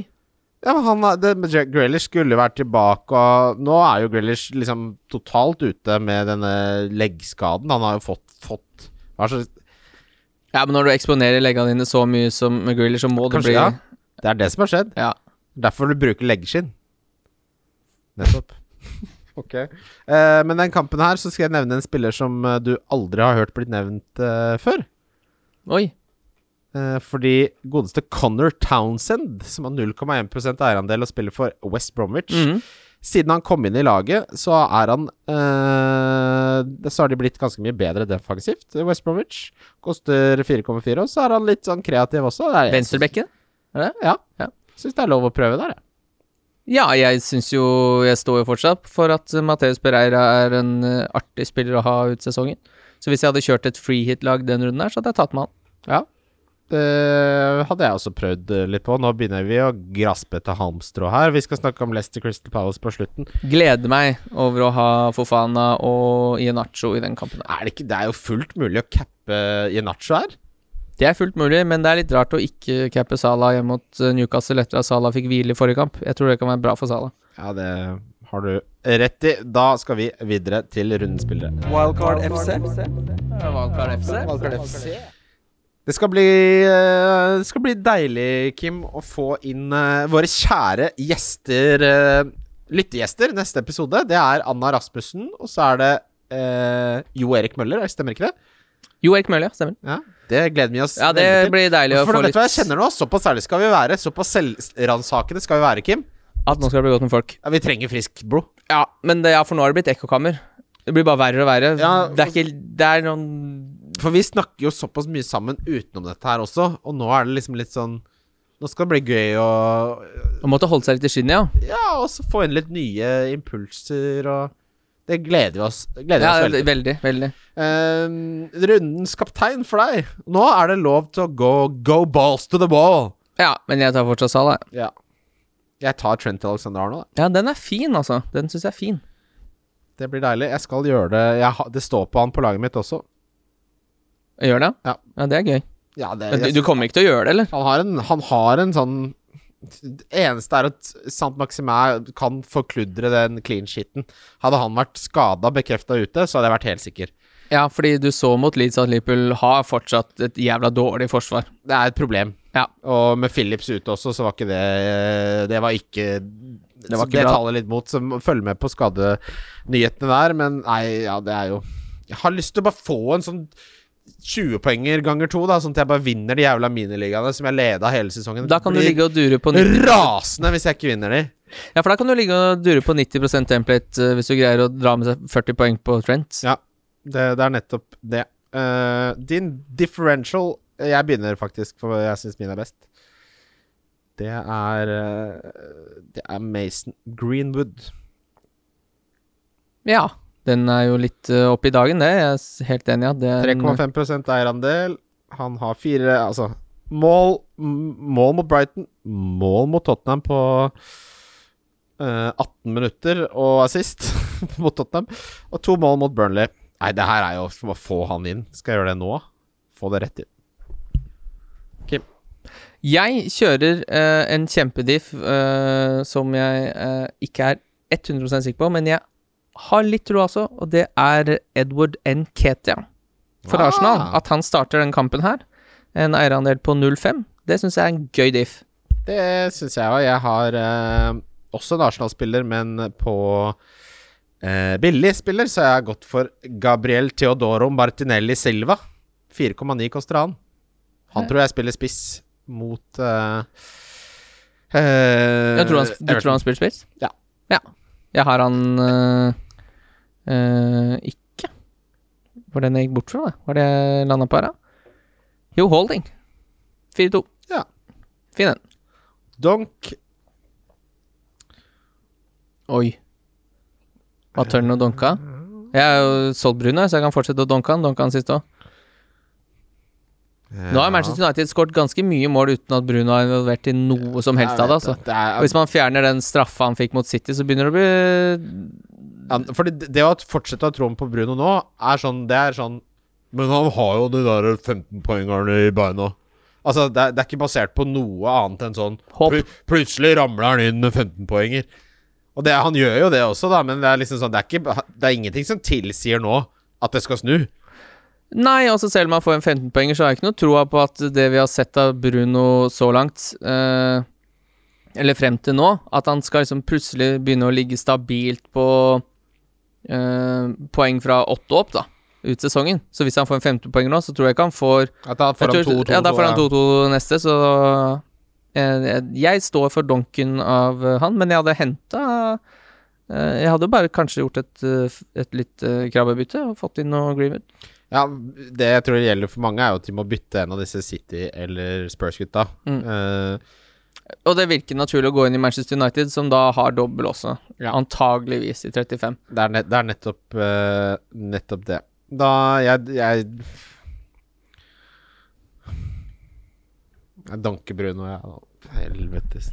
Ja, men han, det, Grealish skulle vært tilbake, og nå er jo Grealish liksom totalt ute med denne leggskaden. Han har jo fått, fått hva slags Ja, men når du eksponerer leggene dine så mye som med Grealish, så må det Kanskje, bli ja. Det er det som har skjedd. ja. Derfor du bruker leggskinn. Nettopp. Ok. Uh, men den kampen her så skal jeg nevne en spiller som eh, du aldri har hørt blitt nevnt uh, før. Oi. Fordi godeste Connor Townsend, som har 0,1% eierandel og spiller for West Bromwich Mhm. Siden han kom inn i laget, så er han Så har de blitt ganske mye bedre defensivt, West Bromwich. Koster 4,4, og så er han litt sånn kreativ også. Er- Venstrebekken? Ja. Ja. Syns det er lov å prøve der, jeg. Ja, jeg syns jo Jeg står jo fortsatt for at Mateus Pereira er en eh, artig spiller å ha ut sesongen. Så hvis jeg hadde kjørt et freehit-lag den runden her, så hadde jeg tatt med han. Ja. Det hadde jeg også prøvd eh, litt på. Nå begynner vi å graspe etter halmstrå her. Vi skal snakke om Leicester Crystal Palace på slutten. Gleder meg over å ha Fofana og Ienacho i den kampen. Er det ikke Det er jo fullt mulig å cappe Ienacho her. Det er fullt mulig, men det er litt rart å ikke cappe Salah hjemme mot eh, Newcastle etter at Salah fikk hvile i forrige kamp. Jeg tror det kan være bra for Salah. Ja, det har du rett i. Da skal vi videre til rundens spillere. Wildcard FC. Wildcard FC. Det skal bli, eh, det skal bli deilig, Kim, å få inn eh, våre kjære gjester Lyttegjester neste episode. Det er Anna Rasmussen, og så er det eh, Jo Erik Møller. Stemmer ikke det? Jo Erik Møller. Stemmer. Ja, Det gleder vi oss Ja, det veldig til. blir deilig å For få vet du hva jeg kjenner nå? Såpass ærlig skal vi være. Såpass selvransakende skal vi være, Kim. At nå skal det bli godt med folk. Ja, vi trenger frisk blod. Ja, men det, ja, for nå har det blitt ekkokammer. Det blir bare verre og verre. Ja, det er ikke Det er noen For vi snakker jo såpass mye sammen utenom dette her også, og nå er det liksom litt sånn Nå skal det bli gøy å Å måtte holde seg litt i skinnet, ja. Ja, og så få inn litt nye impulser og Det gleder vi oss gleder ja oss veldig veldig, veldig. Uh, rundens kaptein for deg. Nå er det lov til å gå go balls to the ball. Ja, men jeg tar fortsatt Salah. Ja. Jeg tar Trent Alexander Arnold. Ja, den er fin, altså. Den syns jeg er fin. Det blir deilig. Jeg skal gjøre det. Jeg ha, det står på han på laget mitt også. Gjør det? Ja. ja det er gøy. Ja, det, Men du, du kommer ikke til å gjøre det, eller? Han har en, han har en sånn Det eneste er at Sant Maximin kan forkludre den clean shiten. Hadde han vært skada, bekrefta ute, så hadde jeg vært helt sikker. Ja, fordi du så mot Leeds at Liverpool har fortsatt et jævla dårlig forsvar. Det er et problem. Ja. Og med Phillips ute også, så var ikke det Det var ikke Det, var ikke det taler litt mot, så følg med på skadenyhetene der. Men nei, ja, det er jo Jeg har lyst til å bare få en sånn 20-poenger ganger to, da sånn at jeg bare vinner de jævla miniligaene som jeg leda hele sesongen. Da kan du ligge og dure på 90 rasende hvis jeg ikke vinner de. Ja, for da kan du ligge og dure på 90 template eh, hvis du greier å dra med seg 40 poeng på Trent. Ja, det, det er nettopp det. Uh, din differential Jeg begynner faktisk, for jeg syns min er best. Det er uh, Det er Mason Greenwood. Ja. Den er jo litt uh, oppe i dagen, det. Jeg er helt enig i at det er 3,5 eierandel. Han har fire Altså, mål, mål mot Brighton, mål mot Tottenham på uh, 18 minutter og assist mot Tottenham. Og to mål mot Burnley. Nei, det her er jo for å få han inn. Skal jeg gjøre det nå? Få det rett inn. Jeg kjører uh, en kjempediff uh, som jeg eh, ikke er 100 sikker på, men jeg har litt tro altså, og det er Edward N. Ketia for Ah. Arsenal. At han starter den kampen her. En eierandel på 0,5. Det syns jeg er en gøy diff. Det syns jeg òg. Jeg har eh, også en Arsenal-spiller, men på eh, billig spiller, så jeg har gått for Gabriel Teodoro Martinelli Silva. 4,9 koster han. Han tror jeg spiller spiss mot eh, Jeg tror han, du tror han spiller spiss? Ja. ja. Jeg har han øh, øh, ikke. Hvor den jeg gikk bort fra, da? Var det jeg landa på her, da? Jo, Holding. 4-2. Ja. Fin den. Donk Oi. Hva tør og donka? Jeg har jo solgt brun, så jeg kan fortsette å donke han. Donke han sist òg. Nå har Manchester United skåret ganske mye mål uten at Bruno er involvert i noe som helst av det. altså. Det er, Hvis man fjerner den straffa han fikk mot City, så begynner det å bli Ja, fordi det det å fortsette å ha troen på Bruno nå, er sånn Det er sånn Men han har jo de der 15-poengerne i beina. Altså, det er, det er ikke basert på noe annet enn sånn pl Plutselig ramler han inn med 15-poenger. Og det, han gjør jo det også, da, men det er liksom sånn Det er, ikke, det er ingenting som tilsier nå at det skal snu. Nei, altså selv om han får en 15-poenger, så har jeg ikke noe troa på at det vi har sett av Bruno så langt, eh, eller frem til nå, at han skal liksom plutselig begynne å ligge stabilt på eh, poeng fra åtte opp, da, ut sesongen. Så hvis han får en 15-poenger nå, så tror jeg ikke han får At da får han 2-2. Ja, da får han 2-2 neste, så eh, jeg, står for donken av eh, han, men jeg hadde henta Jeg hadde bare kanskje gjort et, eh, et litt krabbebytte og fått inn noe Greenwood. Ja, det jeg tror det gjelder for mange, er jo at de må bytte en av disse City- eller Spurs-gutta. Mm. Uh, Og det virker naturlig å gå inn i Manchester United, som da har dobbel også. Ja. Antageligvis i 35. Det er, nett, det er nettopp, uh, nettopp det. Da jeg, jeg Jeg danker Bruno, jeg. da. Helvetes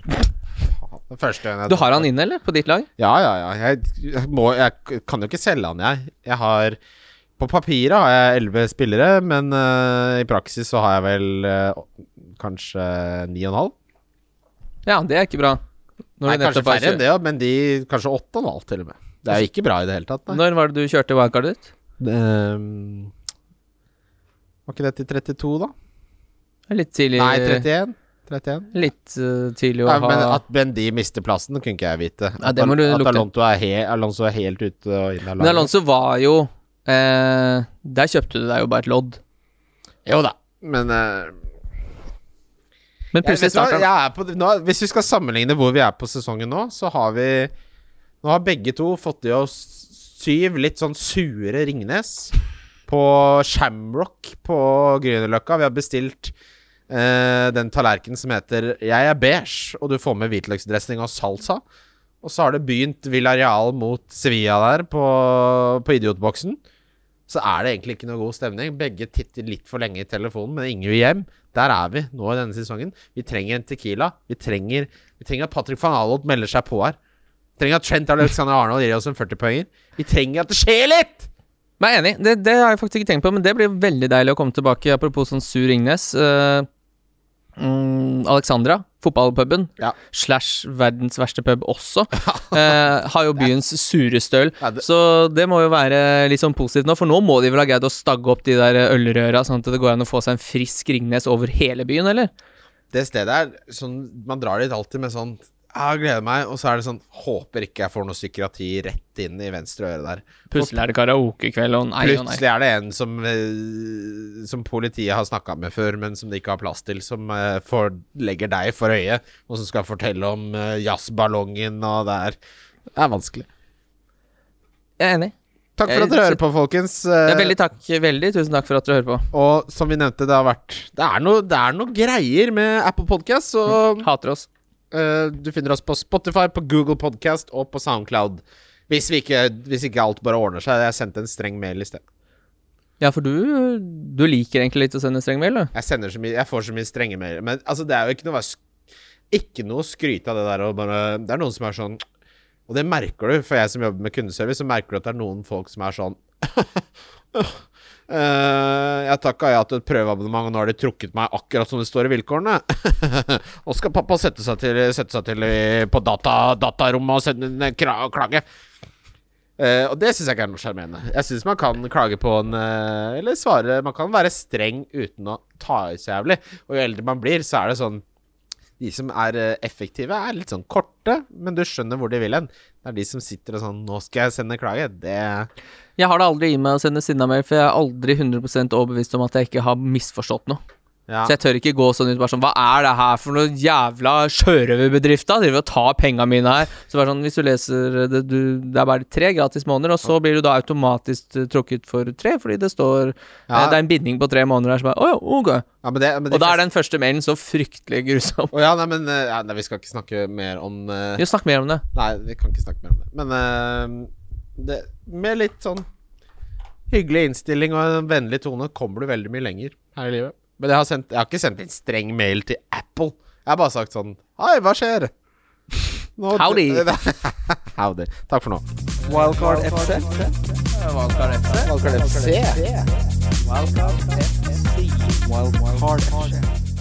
Du har han inne, eller? På ditt lag? Ja, ja, ja. Jeg, jeg, må, jeg kan jo ikke selge han, jeg. Jeg har På papiret har jeg elleve spillere, men uh, i praksis så har jeg vel uh, kanskje ni og en halv. Ja, det er ikke bra. Når Nei, kanskje færre enn det, ja, men de kanskje åtte og en halv, til og med. Det er jo ikke bra i det hele tatt, nei. Når var det du kjørte wildcardet ditt? Um, var ikke det til 32, da? Litt tidlig Nei, 31. 31. Litt uh, tidlig å Nei, ha men at Bendy mister plassen, kunne ikke jeg vite. Ja, At, det må du at. Alonso er, he Alonso er helt ute og inn av Men Alonso var jo eh, Der kjøpte du deg jo bare et lodd. Jo da, men eh, Men jeg, plutselig vet du hva, starter han. jeg er på, nå, Hvis vi skal sammenligne hvor vi er på sesongen nå, så har vi Nå har begge to fått i oss syv litt sånn sure Ringnes på Shamrock på Grünerløkka. Vi har bestilt eh, den tallerkenen som heter 'Jeg er beige', og du får med hvitløksdressing og salsa. Og så har det begynt Villarreal mot Sevilla der på, på idiotboksen. Så er det egentlig ikke noe god stemning. Begge titter litt for lenge i telefonen, men ingen vil hjem. Der er vi nå i denne sesongen. Vi trenger en Tequila. Vi trenger, vi trenger at Patrick van Alot melder seg på her. Vi trenger at Trent Alexander Arnold gir oss en 40-poenger. Vi trenger at det skjer litt! Jeg er enig, det, det har jeg faktisk ikke tenkt på, men det blir veldig deilig å komme tilbake. Apropos sånn sur Ingnes. Uh, um, Alexandra, fotballpuben, Ja. slash verdens verste pub også, eh, har jo byens sureste øl. Ja, det- Så det må jo være litt sånn positivt nå, for nå må de vel ha greid å stagge opp de der ølrøra, sånn at det går an å få seg en frisk Ringnes over hele byen, eller? Det stedet er sånn Man drar dit alltid med sånn Jeg gleder meg, og så er det sånn Håper ikke jeg får noe psykiatri rett inn i venstre øre der. Plutselig er det karaokekveld, og nei og nei. Plutselig er det en som, eh, som politiet har snakka med før, men som de ikke har plass til, som eh, får, legger deg for øye, og som skal fortelle om eh, jazzballongen, og det er Det er vanskelig. Jeg er enig. Takk for at dere hører på, folkens. Ja, veldig takk. Veldig tusen takk for at dere hører på. Og som vi nevnte, det har vært Det er noe, det er noe greier med Apple Podcast, så Hater oss. Eh, du finner oss på Spotify, på Google Podcast og på Soundcloud. Hvis, vi ikke, hvis ikke alt bare ordner seg. Jeg sendte en streng mail i sted. Ja, for du, du liker egentlig litt å sende streng mail, du. Jeg sender så mye Jeg får så mye strenge mail. Men altså, det er jo ikke noe Ikke noe å skryte av det der og bare Det er noen som er sånn Og det merker du, for jeg som jobber med kundeservice, så merker du at det er noen folk som er sånn Eh, jeg takka ja til et prøveabonnement, og nå har de trukket meg akkurat som det står i vilkårene. og skal pappa sette seg til, sette seg til på data, datarommet og sende en klage. Uh, og det syns jeg ikke er noe sjarmerende. Jeg syns man kan klage på en uh, Eller svare Man kan være streng uten å ta i så jævlig. Og jo eldre man blir, så er det sånn De som er effektive, er litt sånn korte, men du skjønner hvor de vil hen. Det er de som sitter og sånn Nå skal jeg sende klage. Det Jeg har det aldri i meg å sende sinna mail, for jeg er aldri 100% overbevist om at jeg ikke har misforstått noe. Ja. Så jeg tør ikke gå sånn ut bare sånn Hva er det her for noe jævla sjørøverbedrift, da? Driver og tar penga mine her. Så bare sånn, hvis du leser det, du, det er bare tre gratis måneder, og så blir du da automatisk eh, trukket for tre, fordi det står eh, Det er en binding på tre måneder her, så bare Å ja, ok. ja, men det, men det Og da er den første mailen så fryktelig grusom. Å ja, nei, men eh, ja, nei, Vi skal ikke snakke mer om uh... Jo, snakk mer om det. Nei, vi kan ikke snakke mer om det. Men eh, det, med litt sånn hyggelig innstilling og en vennlig tone kommer du veldig mye lenger her i livet. Men jeg har, sendt, jeg har ikke sendt en streng mail til Apple. Jeg har bare sagt sånn Hei, hva skjer? Nå- Howdy. Howdy. Takk for nå. Wildcard FC. Wildcard FC. Wildcard FC. Wildcard FC. Wildcard FC.